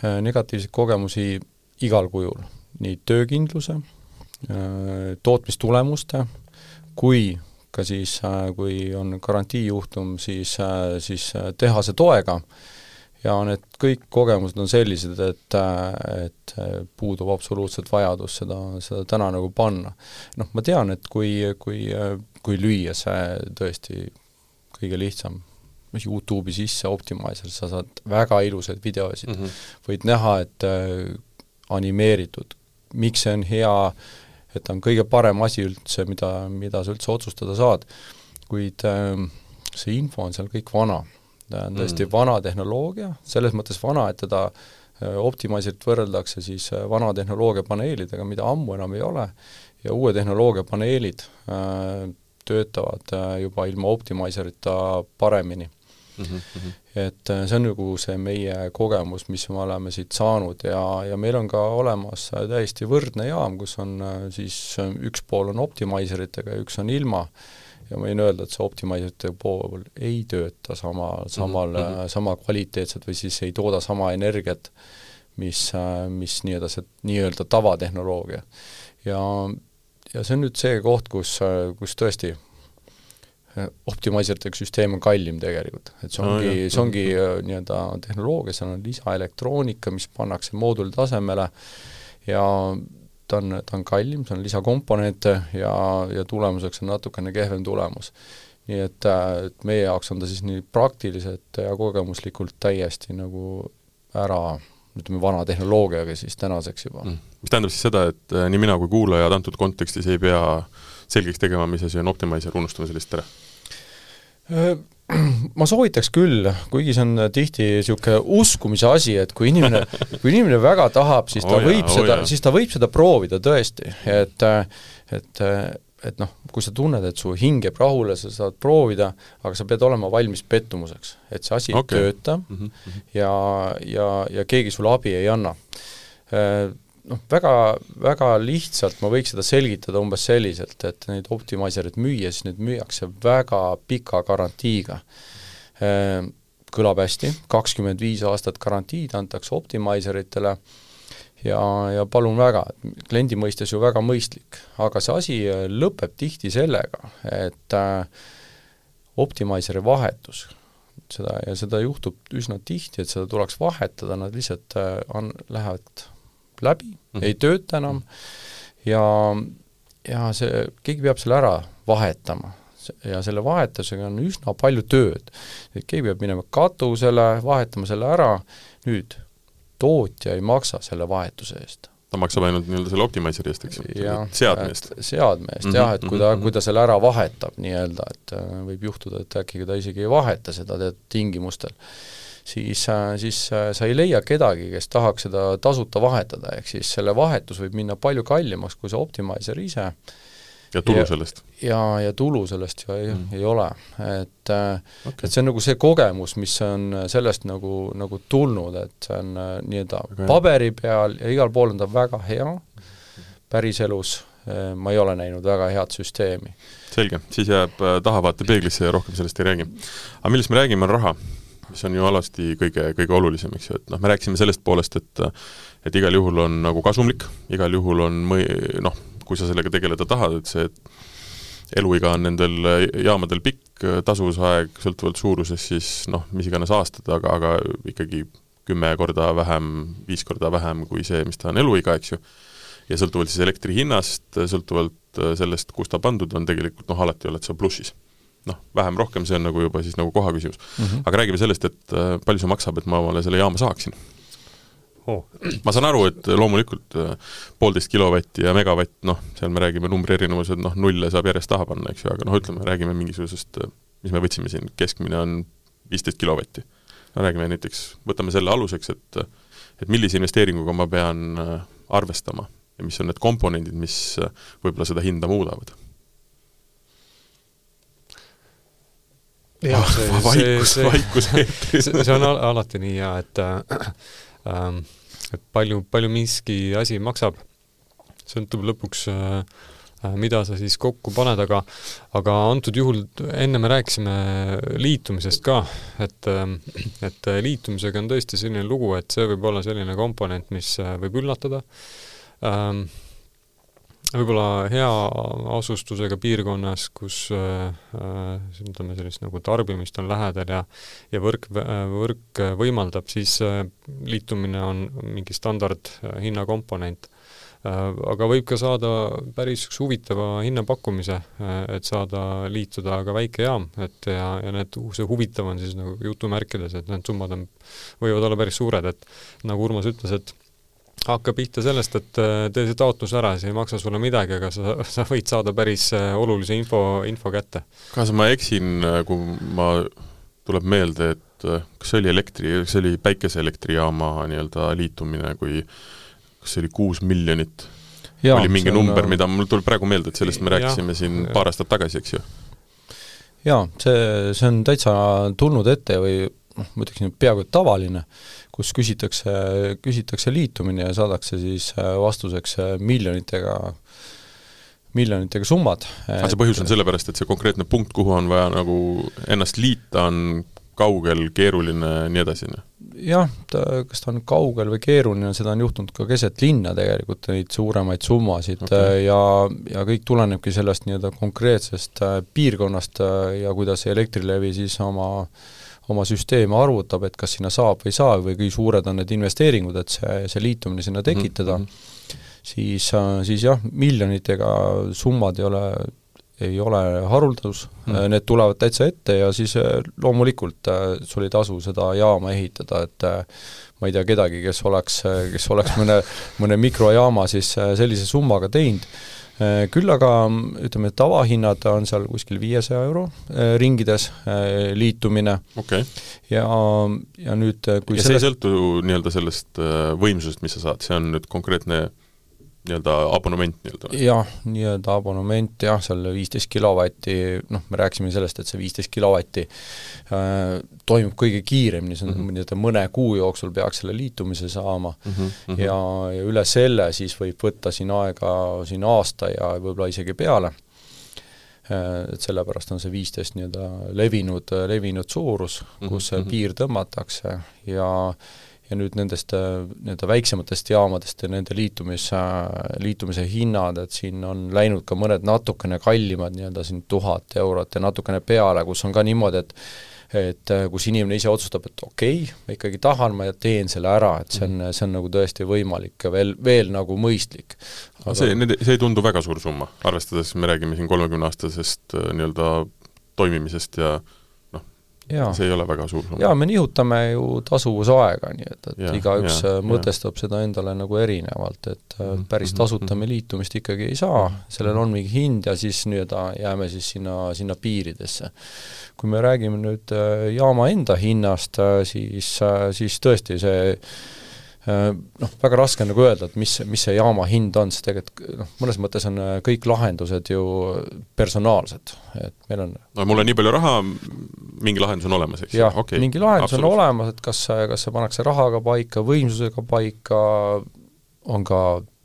äh, negatiivseid kogemusi igal kujul, nii töökindluse, tootmistulemuste, kui ka siis, kui on garantiijuhtum, siis, siis tehase toega, ja need kõik kogemused on sellised, et, et puudub absoluutselt vajadus seda, seda täna nagu panna. noh, ma tean, et kui, kui kui lüüa see tõesti kõige lihtsam, Youtube'i sisse Optimizer, sa saad väga ilusaid videosid mm, -hmm. võid näha, et äh, animeeritud, miks see on hea, et ta on kõige parem asi üldse, mida, mida sa üldse otsustada saad, kuid äh, see info on seal kõik vana. Ta on tõesti mm vana tehnoloogia, selles mõttes vana, et teda äh, Optimizerit võrreldakse siis äh, vana tehnoloogia paneelidega, mida ammu enam ei ole, ja uue tehnoloogia paneelid äh, töötavad äh, juba ilma optimizerita paremini mm. -hmm. et äh, see on nagu see meie kogemus, mis me oleme siit saanud ja, ja meil on ka olemas äh, täiesti võrdne jaam, kus on siis üks pool on optimizeritega ja üks on ilma, ja ma võin öelda, et see optimizerite pool ei tööta sama, samal mm, -hmm. sama kvaliteetselt või siis ei tooda sama energiat, mis, mis nii-öelda see nii-öelda tavatehnoloogia. ja ja see on nüüd see koht, kus, kus tõesti äh, optimaiseritega süsteem on kallim tegelikult, et see ongi no,, see ongi äh, nii-öelda tehnoloogia, seal on lisaelektroonika, mis pannakse mooduli tasemele ja ta on, ta on kallim, see on lisakomponente ja, ja tulemuseks on natukene kehvem tulemus. nii et, äh, et meie jaoks on ta siis nii praktiliselt ja kogemuslikult täiesti nagu ära ütleme, vana tehnoloogiaga siis tänaseks juba mm.. mis tähendab siis seda, et äh, nii mina kui kuulajad antud kontekstis ei pea selgeks tegema, mis asi on optimizer, unustame sellist ära? Ma soovitaks küll, kuigi see on tihti niisugune uskumise asi, et kui inimene, kui inimene väga tahab, siis ta oh võib jah, seda oh, siis ta võib seda proovida tõesti, et et et noh, kui sa tunned, et su hing jääb rahule, sa saad proovida, aga sa pead olema valmis pettumuseks. et see asi okay. ei tööta mm -hmm. ja, ja, ja keegi sulle abi ei anna. Äh, noh, väga, väga lihtsalt ma võiks seda selgitada umbes selliselt, et neid optimaisereid müüa, siis neid müüakse väga pika garantiiga. Äh, kõlab hästi, kakskümmend viis aastat garantiid antakse optimaiseritele ja, ja palun väga, kliendi mõistes ju väga mõistlik, aga see asi lõpeb tihti sellega, et äh, optimiseri vahetus, seda, ja seda juhtub üsna tihti, et seda tuleks vahetada, nad lihtsalt äh, on, lähevad läbi mm, -hmm. ei tööta enam ja, ja see, keegi peab selle ära vahetama ja selle vahetusega on üsna palju tööd. et keegi peab minema katusele, vahetama selle ära, nüüd tootja ei maksa selle vahetuse eest ta maksab ainult nii-öelda selle optimiseri eest, eks ju, seadme eest. seadme eest mm -hmm, jah, et kui ta mm, -hmm. kui ta selle ära vahetab nii-öelda, et äh, võib juhtuda, et äkki ta isegi ei vaheta seda teatud tingimustel, siis, äh, siis äh, sa ei leia kedagi, kes tahaks seda tasuta vahetada, ehk siis selle vahetus võib minna palju kallimaks kui see optimiser ise, ja tulu ja, sellest? ja, ja tulu sellest ju ei mm., ei ole. et okay., et see on nagu see kogemus, mis on sellest nagu, nagu tulnud, et see on äh, nii-öelda okay. paberi peal ja igal pool on ta väga hea, päriselus äh, ma ei ole näinud väga head süsteemi. selge, siis jääb äh, tahavaatepeeglisse ja rohkem sellest ei räägi. aga millest me räägime, on raha, mis on ju alasti kõige, kõige olulisem, eks ju, et noh, me rääkisime sellest poolest, et et igal juhul on nagu kasumlik, igal juhul on mõi-, noh, kui sa sellega tegeleda tahad, et see eluiga on nendel jaamadel pikk, tasuvusaeg sõltuvalt suurusest siis noh, mis iganes aastad, aga, aga ikkagi kümme korda vähem, viis korda vähem kui see, mis ta on eluiga, eks ju, ja sõltuvalt siis elektri hinnast, sõltuvalt sellest, kus ta pandud on, tegelikult noh, alati oled sa plussis. Noh, vähem-rohkem, see on nagu juba siis nagu koha küsimus mm. -hmm. aga räägime sellest, et äh, palju see maksab, et ma omale selle jaama saaksin oh.. ma saan aru, et loomulikult äh, poolteist kilovatti ja megavatt, noh, seal me räägime numbri erinevused, noh, nulle saab järjest taha panna, eks ju, aga noh, ütleme, räägime mingisugusest, äh, mis me võtsime siin, keskmine on viisteist kilovatti. no räägime näiteks, võtame selle aluseks, et et millise investeeringuga ma pean arvestama ja mis on need komponendid, mis võib-olla seda hinda muudavad jah, see, vaikus, vaikus. see, see on al alati nii ja et äh, Ähm, et palju, palju miski asi maksab, sõltub lõpuks äh, äh, mida sa siis kokku paned, aga aga antud juhul enne me rääkisime liitumisest ka, et ähm, et liitumisega on tõesti selline lugu, et see võib olla selline komponent, mis äh, võib üllatada. Ähm,, võib-olla hea asustusega piirkonnas, kus äh, äh, ütleme, sellist nagu tarbimist on lähedal ja ja võrk, võrk võimaldab, siis äh, liitumine on mingi standard hinnakomponent. Aga võib ka saada päris üks huvitava hinnapakkumise, et saada liituda ka väike jaam, et ja, ja need, see huvitav on siis nagu jutumärkides, et need summad on, võivad olla päris suured, et nagu Urmas ütles, et hakkab pihta sellest, et äh, tee see taotlus ära, see ei maksa sulle midagi, aga sa, sa võid saada päris äh, olulise info, info kätte. kas ma eksin, äh, kui ma, tuleb meelde, et kas see oli elektri, see oli päikeseelektrijaama nii-öelda liitumine, kui kas see oli kuus miljonit? oli mingi number, mida mul tuleb praegu meelde, et sellest me rääkisime ja, siin paar aastat tagasi, eks ju? jaa, see, see on täitsa tulnud ette või noh, ma ütleksin, peaaegu et tavaline kus küsitakse, küsitakse liitumine ja saadakse siis äh, vastuseks äh, miljonitega miljonitega summad. aga see põhjus on sellepärast, et see konkreetne punkt, kuhu on vaja nagu ennast liita, on kaugel, keeruline, nii edasi? Noh? jah, ta, kas ta on kaugel või keeruline, seda on juhtunud ka keset linna tegelikult, neid suuremaid summasid okay. ja, ja kõik tulenebki sellest nii-öelda konkreetsest äh, piirkonnast ja kuidas Elektrilevi siis oma äh, oma süsteemi arvutab, et kas sinna saab või ei saa või kui suured on need investeeringud, et see, see liitumine sinna tekitada mm, -hmm. siis, siis jah, miljonitega summad ei ole, ei ole haruldus mm, -hmm. need tulevad täitsa ette ja siis äh, loomulikult äh, sul ei tasu seda jaama ehitada, et äh, ma ei tea kedagi, kes oleks, kes oleks mõne, mõne mikrojaama siis sellise summaga teinud Äh, küll aga ütleme, tavahinnad on seal kuskil viiesaja euro äh, ringides äh, liitumine okay. ja, ja nüüd kui ja see sellest... ei sõltu nii-öelda sellest võimsusest, mis sa saad, see on nüüd konkreetne nii-öelda abonement nii-öelda? jah, nii-öelda abonement jah, seal viisteist kilovatti, noh, me rääkisime sellest, et see viisteist kilovatti äh, toimub kõige kiiremini, see on mm -hmm. nii-öelda mõne kuu jooksul peaks selle liitumise saama mm -hmm. ja, ja üle selle siis võib võtta siin aega siin aasta ja võib-olla isegi peale et sellepärast on see viisteist nii-öelda levinud, levinud suurus, kus see mm -hmm. piir tõmmatakse ja ja nüüd nendest nii-öelda väiksematest jaamadest ja nende liitumis, liitumise hinnad, et siin on läinud ka mõned natukene kallimad, nii-öelda siin tuhat eurot ja natukene peale, kus on ka niimoodi, et et äh, kus inimene ise otsustab, et okei okay,, ma ikkagi tahan, ma teen selle ära, et see on, mhm. see on nagu tõesti võimalik ja veel, veel nagu mõistlik. aga see, see ei tundu väga suur summa, arvestades, me räägime siin kolmekümneaastasest äh, nii-öelda toimimisest ja noh, see ei ole väga suur summa. jaa, me nihutame ju tasuvusaega, nii et, et igaüks äh, mõtestab ja. seda endale nagu erinevalt, et mm, päris mhm, tasuta me mhm. liitumist ikkagi ei saa, sellel on mingi hind ja siis nii-öelda jääme siis sinna, sinna piiridesse kui me räägime nüüd äh, jaama enda hinnast, äh, siis, äh, siis tõesti see noh, väga raske on nagu öelda, et mis, mis see jaama hind on, sest tegelikult noh, mõnes mõttes on kõik lahendused ju personaalsed, et meil on no mul on nii palju raha, mingi lahendus on olemas, eks jah okay., mingi lahendus on olemas, et kas, kas see pannakse rahaga paika, võimsusega paika, on ka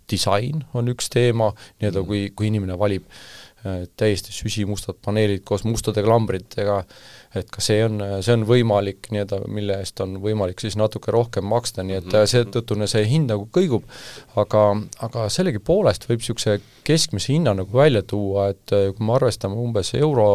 disain, on üks teema, nii-öelda kui, kui inimene valib äh, Äh, täiesti süsimustad paneelid koos mustade klambritega, et ka see on, see on võimalik nii-öelda, mille eest on võimalik siis natuke rohkem maksta, nii et mhm. seetõttu see hind nagu kõigub, aga, aga sellegipoolest võib niisuguse keskmise hinna nagu välja tuua, et äh, kui me arvestame umbes euro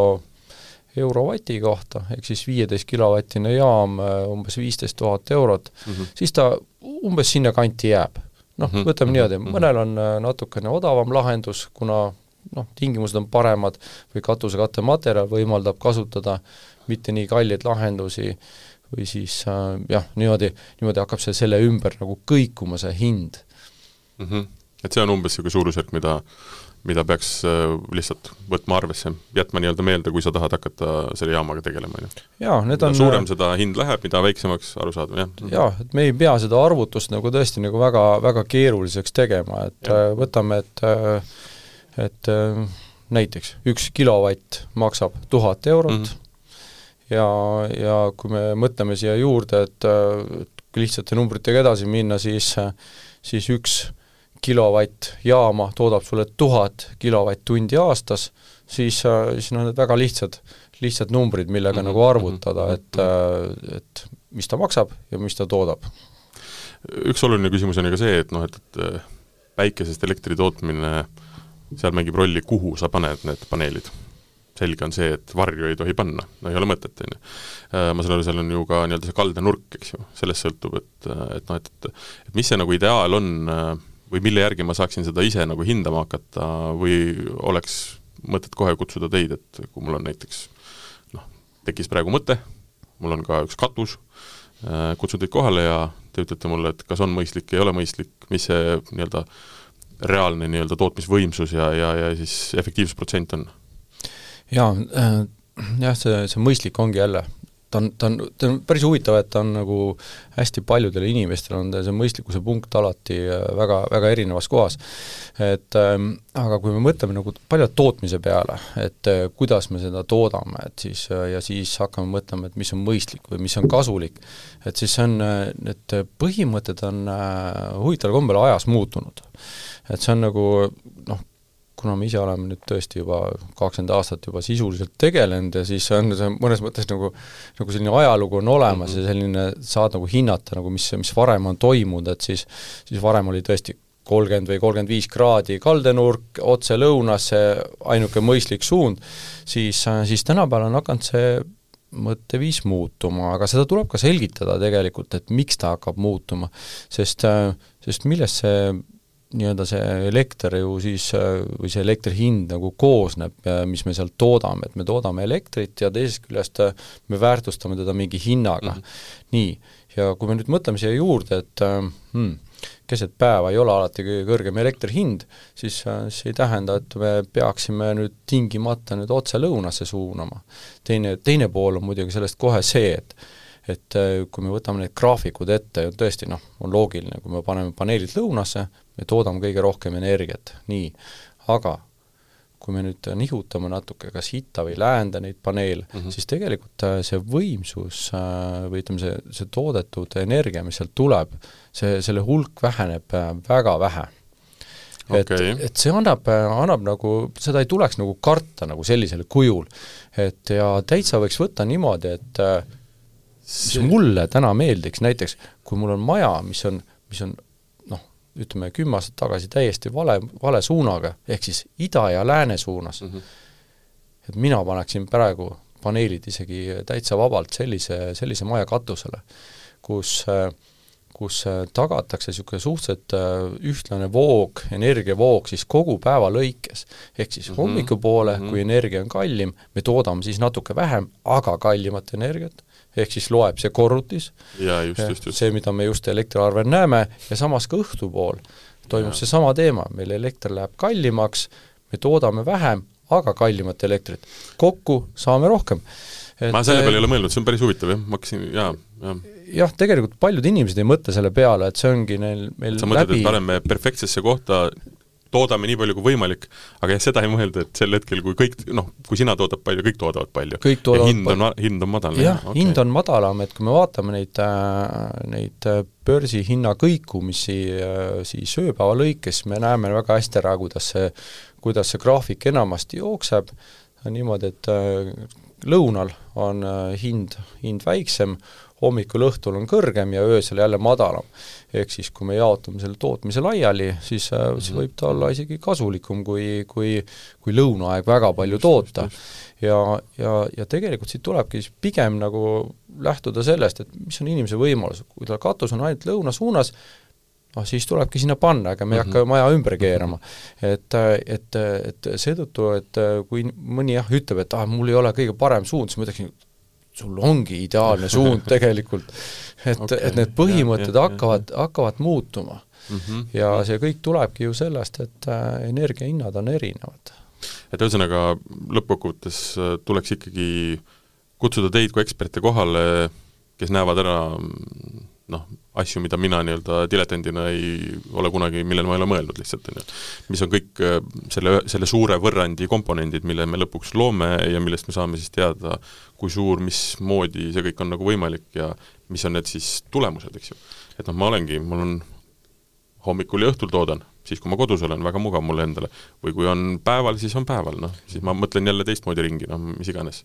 eurovati kohta, ehk siis viieteist kilovatine jaam, äh, umbes viisteist tuhat eurot mm, -hmm. siis ta umbes sinnakanti jääb. noh, mhm. võtame niimoodi, mhm. mõnel on natukene odavam lahendus, kuna noh, tingimused on paremad või katusekatematerjal võimaldab kasutada mitte nii kalleid lahendusi või siis äh, jah, niimoodi, niimoodi hakkab see selle ümber nagu kõikuma, see hind mm. -hmm. Et see on umbes niisugune suurusjärk, mida mida peaks äh, lihtsalt võtma arvesse, jätma nii-öelda meelde, kui sa tahad hakata selle jaamaga tegelema, on ju? jaa, need on suurem seda hind läheb, mida väiksemaks, arusaadav, jah. jaa, et me ei pea seda arvutust nagu tõesti nagu väga, väga keeruliseks tegema, et ja. Äh, võtame, et äh, et äh, näiteks üks kilovatt maksab tuhat eurot mm -hmm. Ja, ja kui me mõtleme siia juurde, et, kui lihtsate numbritega edasi minna, siis, siis üks kilovatt jaama toodab sulle tuhat kilovatt-tundi aastas, siis, siis on need väga lihtsad, lihtsad numbrid, millega mm -hmm. nagu arvutada, mhm. et, et mis ta maksab ja mis ta toodab. üks oluline küsimus on ju ka see, et noh, et, et päikesest elektri tootmine seal mängib rolli, kuhu sa paned need paneelid. Selge on see, et varju ei tohi panna, no ei ole mõtet, on ju. Äh, ma saan aru, seal on ju ka nii-öelda see kaldenurk, eks ju, sellest sõltub, et, et noh, et, et et mis see nagu ideaal on äh, või mille järgi ma saaksin seda ise nagu hindama hakata või oleks mõtet kohe kutsuda teid, et kui mul on näiteks noh, tekkis praegu mõte, mul on ka üks katus, äh, kutsun teid kohale ja te ütlete mulle, et kas on mõistlik, ei ole mõistlik, mis see nii-öelda reaalne nii-öelda tootmisvõimsus ja, ja, ja siis efektiivsusprotsent on? Jaa äh,, jah, see, see mõistlik ongi jälle, ta on, ta on, ta on päris huvitav, et ta on nagu hästi paljudele inimestele on see mõistlikkuse punkt alati äh, väga, väga erinevas kohas. et ähm, aga kui me mõtleme nagu palju tootmise peale, et äh, kuidas me seda toodame, et siis äh, ja siis hakkame mõtlema, et mis on mõistlik või mis on kasulik, et siis see on, need põhimõtted on huvitaval kombel ajas muutunud et see on nagu noh, kuna me ise oleme nüüd tõesti juba kakskümmend aastat juba sisuliselt tegelenud ja siis on see mõnes mõttes nagu nagu selline ajalugu on olemas mm -hmm. ja selline, saad nagu hinnata nagu mis, mis varem on toimunud, et siis siis varem oli tõesti kolmkümmend või kolmkümmend viis kraadi kaldenurk, otse lõunasse, ainuke mõistlik suund, siis, siis tänapäeval on hakanud see mõtteviis muutuma, aga seda tuleb ka selgitada tegelikult, et miks ta hakkab muutuma. sest, sest millest see nii-öelda see elekter ju siis, või see elektri hind nagu koosneb, mis me sealt toodame, et me toodame elektrit ja teisest küljest me väärtustame teda mingi hinnaga mm. -hmm. nii, ja kui me nüüd mõtleme siia juurde, et hmm, keset päeva ei ole alati kõige kõrgem elektri hind, siis see ei tähenda, et me peaksime nüüd tingimata nüüd otse lõunasse suunama. teine, teine pool on muidugi sellest kohe see, et et kui me võtame need graafikud ette, tõesti noh, on loogiline, kui me paneme paneelid lõunasse, me toodame kõige rohkem energiat, nii, aga kui me nüüd nihutame natuke kas itta või läände neid paneele mm, -hmm. siis tegelikult äh, see võimsus äh, või ütleme, see, see toodetud energia, mis sealt tuleb, see, selle hulk väheneb äh, väga vähe. et okay., et see annab, annab nagu, seda ei tuleks nagu karta nagu sellisel kujul. et ja täitsa võiks võtta niimoodi, et mis mulle täna meeldiks, näiteks kui mul on maja, mis on, mis on noh, ütleme kümme aastat tagasi täiesti vale, vale suunaga, ehk siis ida ja lääne suunas mm, -hmm. et mina paneksin praegu paneelid isegi täitsa vabalt sellise, sellise maja katusele, kus kus tagatakse niisugune suhteliselt ühtlane voog, energiavoog siis kogu päeva lõikes. ehk siis mm -hmm. hommikupoole mm, -hmm. kui energia on kallim, me toodame siis natuke vähem, aga kallimat energiat ehk siis loeb see korrutis, see, mida me just elektriarvel näeme, ja samas ka õhtupool toimub seesama teema, meil elekter läheb kallimaks, me toodame vähem, aga kallimat elektrit. kokku saame rohkem. ma selle peale ei ole mõelnud, see on päris huvitav jah, ma hakkasin, jaa, jaa. Jah, tegelikult paljud inimesed ei mõtle selle peale, et see ongi neil, meil sa mõtled läbi..., et paneme perfektsesse kohta toodame nii palju kui võimalik, aga jah, seda ei mõelda, et sel hetkel, kui kõik, noh, kui sina toodad palju, kõik toodavad palju. kõik toodavad hind on, hind on madal. jah okay., hind on madalam, et kui me vaatame neid äh,, neid äh, börsihinna kõikumisi äh, siis ööpäeva lõikes, me näeme väga hästi ära, kuidas see, kuidas see graafik enamasti jookseb, niimoodi, et lõunal on hind, hind väiksem, hommikul-õhtul on kõrgem ja öösel jälle madalam. ehk siis, kui me jaotame selle tootmise laiali, siis mm, -hmm. siis võib ta olla isegi kasulikum, kui, kui kui lõunaaeg väga palju toota. ja, ja, ja tegelikult siit tulebki siis pigem nagu lähtuda sellest, et mis on inimese võimalus, kui tal katus on ainult lõuna suunas, noh siis tulebki sinna panna, ega me ei mm -hmm. hakka maja ümber keerama. et, et, et seetõttu, et kui mõni jah, ütleb, et ah, mul ei ole kõige parem suund, siis ma ütleksin, sul ongi ideaalne suund tegelikult. et okay,, et need põhimõtted ja, hakkavad, hakkavad muutuma mm. -hmm. ja see kõik tulebki ju sellest, et äh, energiahinnad on erinevad. et ühesõnaga, lõppkokkuvõttes äh, tuleks ikkagi kutsuda teid kui eksperte kohale, kes näevad ära noh, asju, mida mina nii-öelda diletandina ei ole kunagi, millele ma ei ole mõelnud lihtsalt, on ju. mis on kõik äh, selle, selle suure võrrandi komponendid, mille me lõpuks loome ja millest me saame siis teada, kui suur, mismoodi see kõik on nagu võimalik ja mis on need siis tulemused, eks ju. et noh, ma olengi, mul on hommikul ja õhtul toodan, siis kui ma kodus olen, väga mugav mulle endale. või kui on päeval, siis on päeval, noh, siis ma mõtlen jälle teistmoodi ringi, noh, mis iganes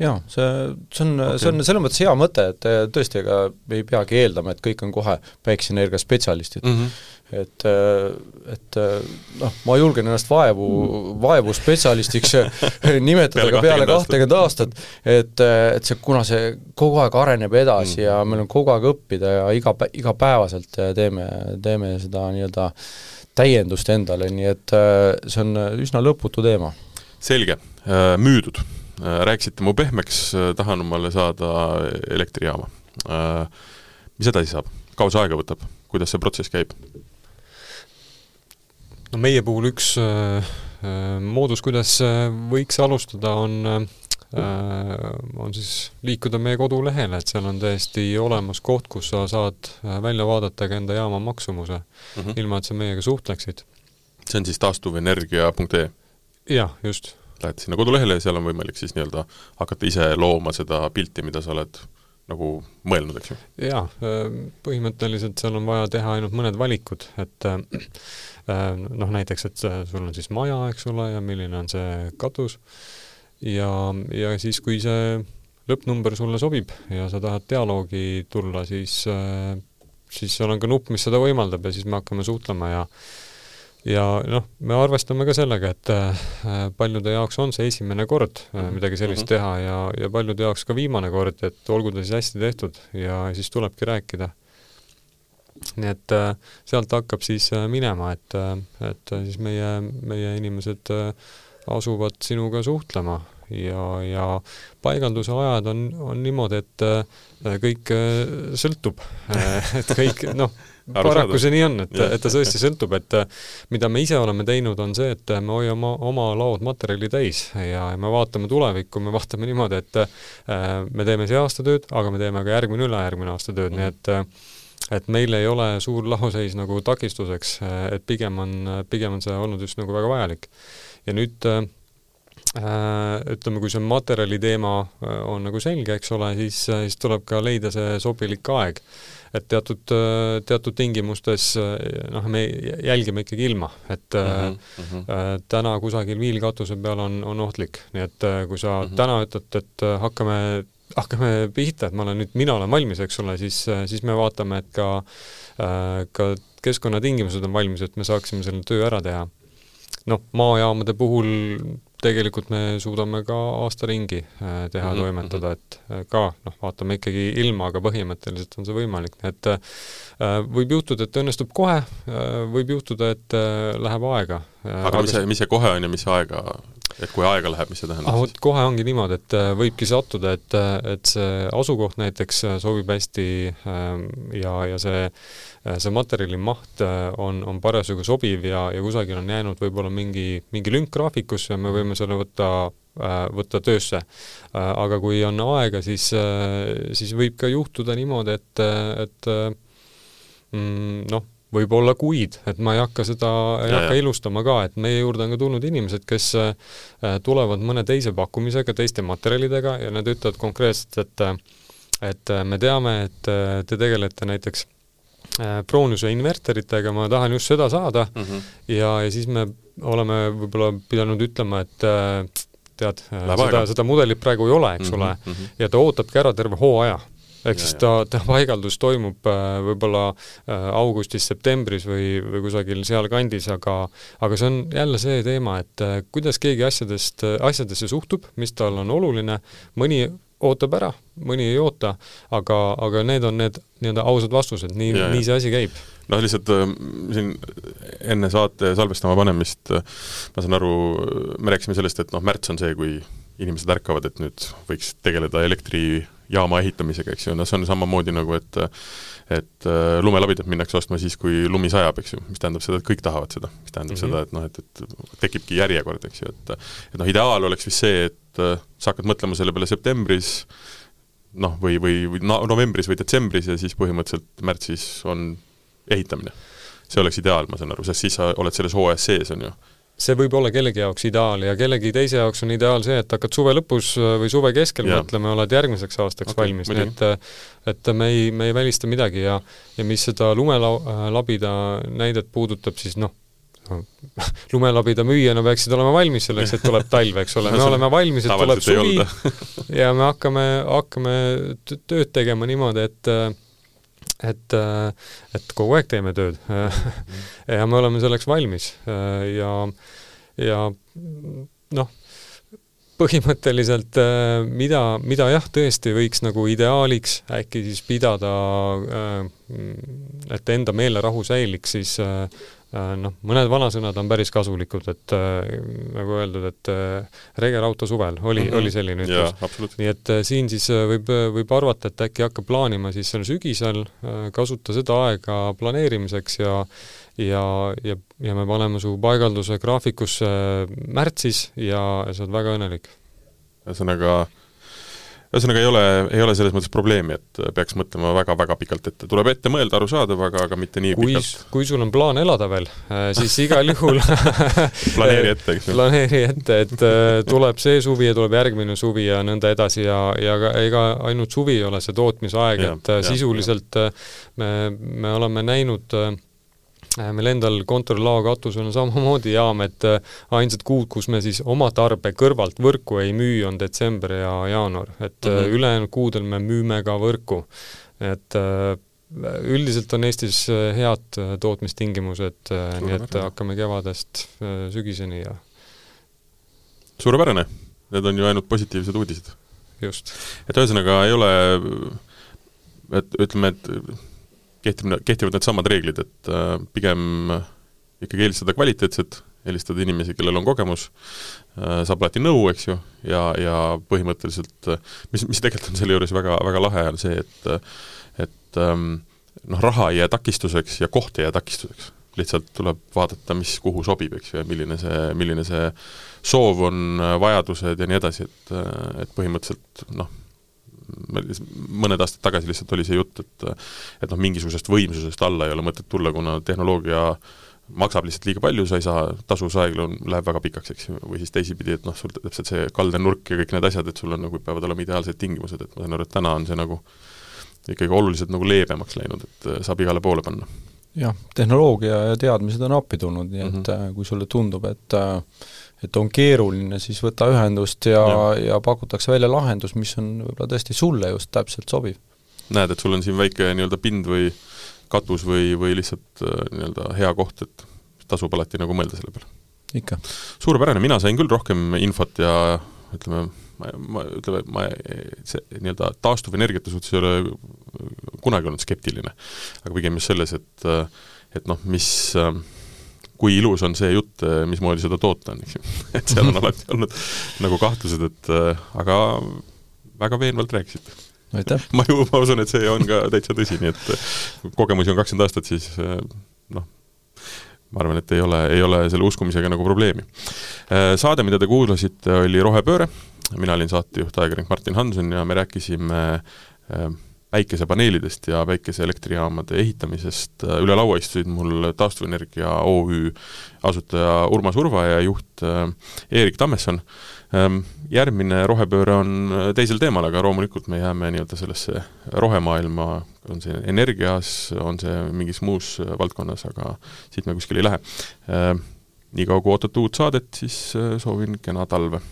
jaa, see, see on okay., see on selles mõttes hea mõte, et eh, tõesti, ega ei peagi eeldama, et kõik on kohe päikseenergia spetsialistid mm. -hmm. et, eh, et eh, noh, ma julgen ennast vaevu, vaevu spetsialistiks nimetada peale ka peale kahtekümmet aastat, et, et see, kuna see kogu aeg areneb edasi mm ja meil on kogu aeg õppida ja iga, igapäevaselt teeme, teeme seda nii-öelda täiendust endale, nii et see on üsna lõputu teema. selge, müüdud Äh, rääkisite mu pehmeks, äh, tahan omale saada elektrijaama. Äh, mis edasi saab, kaua see aega võtab, kuidas see protsess käib? no meie puhul üks äh, moodus, kuidas võiks alustada, on äh, on siis liikuda meie kodulehele, et seal on täiesti olemas koht, kus sa saad välja vaadata ka enda jaama maksumuse mm, -hmm. ilma et sa meiega suhtleksid. see on siis taastuvenergia.ee? jah, just lähed sinna kodulehele ja seal on võimalik siis nii-öelda hakata ise looma seda pilti, mida sa oled nagu mõelnud, eks ju? jaa, põhimõtteliselt seal on vaja teha ainult mõned valikud, et äh, noh, näiteks, et sul on siis maja, eks ole, ja milline on see katus, ja, ja siis, kui see lõppnumber sulle sobib ja sa tahad dialoogi tulla, siis, äh, siis seal on ka nupp, mis seda võimaldab ja siis me hakkame suhtlema ja ja noh, me arvestame ka sellega, et äh, paljude jaoks on see esimene kord äh, mhm. midagi sellist mm -hmm. teha ja, ja paljude jaoks ka viimane kord, et olgu ta siis hästi tehtud ja siis tulebki rääkida. nii et äh, sealt hakkab siis minema, et, et siis meie, meie inimesed asuvad sinuga suhtlema ja, ja paigalduse ajad on, on niimoodi, et kõik sõltub et kõik, noh, paraku see nii on, et, et ta tõesti sõltub, et mida me ise oleme teinud, on see, et me hoiame oma laod materjali täis ja me vaatame tulevikku, me vaatame niimoodi, et äh, me teeme see aasta tööd, aga me teeme ka järgmine, ülejärgmine aasta tööd mm, -hmm. nii et et meil ei ole suur laoseis nagu takistuseks, et pigem on, pigem on see olnud just nagu väga vajalik. ja nüüd ütleme, kui see materjali teema on nagu selge, eks ole, siis, siis tuleb ka leida see sobilik aeg et teatud, teatud tingimustes noh, me jälgime ikkagi ilma, et mm -hmm. täna kusagil viilkatuse peal on, on ohtlik, nii et kui sa mm -hmm. täna ütled, et hakkame hakkame pihta, et ma olen nüüd, mina olen valmis, eks ole, siis, siis me vaatame, et ka ka keskkonnatingimused on valmis, et me saaksime selle töö ära teha. noh, maajaamade puhul tegelikult me suudame ka aasta ringi äh, teha mm, -hmm. toimetada, et äh, ka noh, vaatame ikkagi ilma, aga põhimõtteliselt on see võimalik, et äh, võib juhtuda, et õnnestub kohe, võib juhtuda, et läheb aega. aga mis see, mis see kohe on ja mis aega, et kui aega läheb, mis see tähendab ah, siis? kohe ongi niimoodi, et võibki sattuda, et, et see asukoht näiteks sobib hästi ähm, ja, ja see see materjali maht on, on parasjagu sobiv ja, ja kusagil on jäänud võib-olla mingi, mingi lünk graafikusse ja me võime selle võtta, äh, võtta töösse. Äh, aga kui on aega, siis, äh, siis võib ka juhtuda niimoodi, et, et mm, noh, võib-olla kuid, et ma ei hakka seda, ei ja, hakka ja. ilustama ka, et meie juurde on ka tulnud inimesed, kes tulevad mõne teise pakkumisega, teiste materjalidega ja nad ütlevad konkreetselt, et et me teame, et te tegelete näiteks Prooniuse inverteritega, ma tahan just seda saada mm -hmm. ja, ja siis me oleme võib-olla pidanud ütlema, et äh, tead, äh, seda, seda mudelit praegu ei ole, eks mm -hmm, ole mm, -hmm. ja ta ootabki ära terve hooaja ehk siis ta, ta paigaldus toimub äh, võib-olla augustis-septembris või, või kusagil sealkandis, aga aga see on jälle see teema, et kuidas keegi asjadest, asjadesse suhtub, mis tal on oluline, mõni ootab ära, mõni ei oota, aga, aga need on need nii-öelda ausad vastused, nii, nii see asi käib. Noh, lihtsalt äh, siin enne saate salvestama panemist äh, ma saan aru, me rääkisime sellest, et noh, märts on see, kui inimesed ärkavad, et nüüd võiks tegeleda elektrijaama ehitamisega, eks ju, no see on samamoodi nagu, et et äh, lumelabidat minnakse ostma siis, kui lumi sajab, eks ju, mis tähendab seda, et kõik tahavad seda, mis tähendab mm -hmm. seda, et noh, et, et tekibki järjekord, eks ju, et et noh, ideaal oleks vist see, et sa hakkad mõtlema selle peale septembris, noh, või, või, või no, novembris või detsembris ja siis põhimõtteliselt märtsis on ehitamine. see oleks ideaal, ma saan aru, sest siis sa oled selles hooajas sees, on ju see võib olla kellegi jaoks ideaal ja kellegi teise jaoks on ideaal see, et hakkad suve lõpus äh, või suve keskel ja. mõtlema, oled järgmiseks aastaks okay, valmis, nii et äh, et me ei, me ei välista midagi ja ja mis seda lumelabida näidet puudutab, siis noh, lumelabida müüjana peaksid olema valmis selleks, et tuleb talv, eks ole, me oleme valmis, et tuleb suvi ja me hakkame, hakkame tööd tegema niimoodi, et äh, et, äh, et kogu aeg teeme tööd. Ja me oleme selleks valmis. Äh, ja, ja noh, põhimõtteliselt äh, mida, mida jah, tõesti võiks nagu ideaaliks äkki siis pidada, et enda meelerahu säiliks, siis noh, mõned vanasõnad on päris kasulikud, et äh, nagu öeldud, et äh, rege rauta suvel, oli mm, -hmm. oli selline ütlus. nii et äh, siin siis äh, võib, võib arvata, et äkki hakkab plaanima siis sel sügisel äh,, kasuta seda aega planeerimiseks ja ja, ja, ja me paneme su paigalduse graafikusse märtsis ja, ja sa oled väga õnnelik. ühesõnaga äh, ühesõnaga ei ole, ei ole selles mõttes probleemi, et peaks mõtlema väga-väga pikalt ette, tuleb ette mõelda, arusaadav, aga, aga mitte nii kui, pikalt. kui sul on plaan elada veel, äh, siis igal juhul planeeri ette, eks ju. planeeri ette, et äh, tuleb see suvi ja tuleb järgmine suvi ja nõnda edasi ja, ja ega ainult suvi ei ole see tootmisaeg, et ja, äh, sisuliselt ja. me, me oleme näinud Äh, meil endal kontorilao katusel on samamoodi jaam, et äh, ainsad kuud, kus me siis oma tarbe kõrvalt võrku ei müü, on detsember ja jaanuar, et mm -hmm. ülejäänud kuudel me müüme ka võrku. et üldiselt on Eestis head tootmistingimused, nii et hakkame kevadest sügiseni ja suurepärane, need on ju ainult positiivsed uudised. just. et ühesõnaga ei ole, et ütleme, et kehtib, kehtivad needsamad reeglid, et äh, pigem ikkagi eelistada kvaliteetset, eelistada inimesi, kellel on kogemus, äh, saab alati nõu, eks ju, ja, ja põhimõtteliselt mis, mis tegelikult on selle juures väga, väga lahe, on see, et et ähm, noh, raha ei jää takistuseks ja koht ei jää takistuseks. lihtsalt tuleb vaadata, mis kuhu sobib, eks ju, ja milline see, milline see soov on, vajadused ja nii edasi, et, et põhimõtteliselt noh, mõned aastad tagasi lihtsalt oli see jutt, et et noh, mingisugusest võimsusest alla ei ole mõtet tulla, kuna tehnoloogia maksab lihtsalt liiga palju, sa ei saa, tasuvusaeg läheb väga pikaks, eks ju, või siis teisipidi, et noh, sul täpselt see kaldenurk ja kõik need asjad, et sul on nagu, peavad olema ideaalsed tingimused, et ma saan aru, et täna on see nagu ikkagi oluliselt nagu leebemaks läinud, et äh, saab igale poole panna. jah, tehnoloogia ja teadmised on appi tulnud, nii et mm -hmm. kui sulle tundub, et et on keeruline, siis võta ühendust ja, ja., ja pakutakse välja lahendus, mis on võib-olla tõesti sulle just täpselt sobiv. näed, et sul on siin väike nii-öelda pind või katus või, või lihtsalt nii-öelda hea koht, et tasub alati nagu mõelda selle peale. ikka. suurepärane, mina sain küll rohkem infot ja ütleme, ma, ma ütleme, ma see nii-öelda taastuvenergiate suhtes ei ole kunagi olnud skeptiline. aga pigem just selles, et et noh, mis kui ilus on see jutt, mismoodi seda toota on, eks ju. et seal on alati olnud nagu kahtlused, et aga väga veenvalt rääkisite. ma ju, ma usun, et see on ka täitsa tõsi, nii et kogemusi on kakskümmend aastat, siis noh, ma arvan, et ei ole, ei ole selle uskumisega nagu probleemi. Saade, mida te kuulasite, oli Rohepööre, mina olin saatejuht, ajakirjanik Martin Hanson ja me rääkisime äh, päikesepaneelidest ja päikeseelektrijaamade ehitamisest, üle laua istusid mul Taastuvenergia OÜ asutaja Urmas Urva ja juht äh, Eerik Tammesson. Ähm, järgmine rohepööre on teisel teemal, aga loomulikult me jääme nii-öelda sellesse rohemaailma, on see energias, on see mingis muus valdkonnas, aga siit me kuskile ei lähe. Niikaua, kui ootate uut saadet, siis äh, soovin kena talve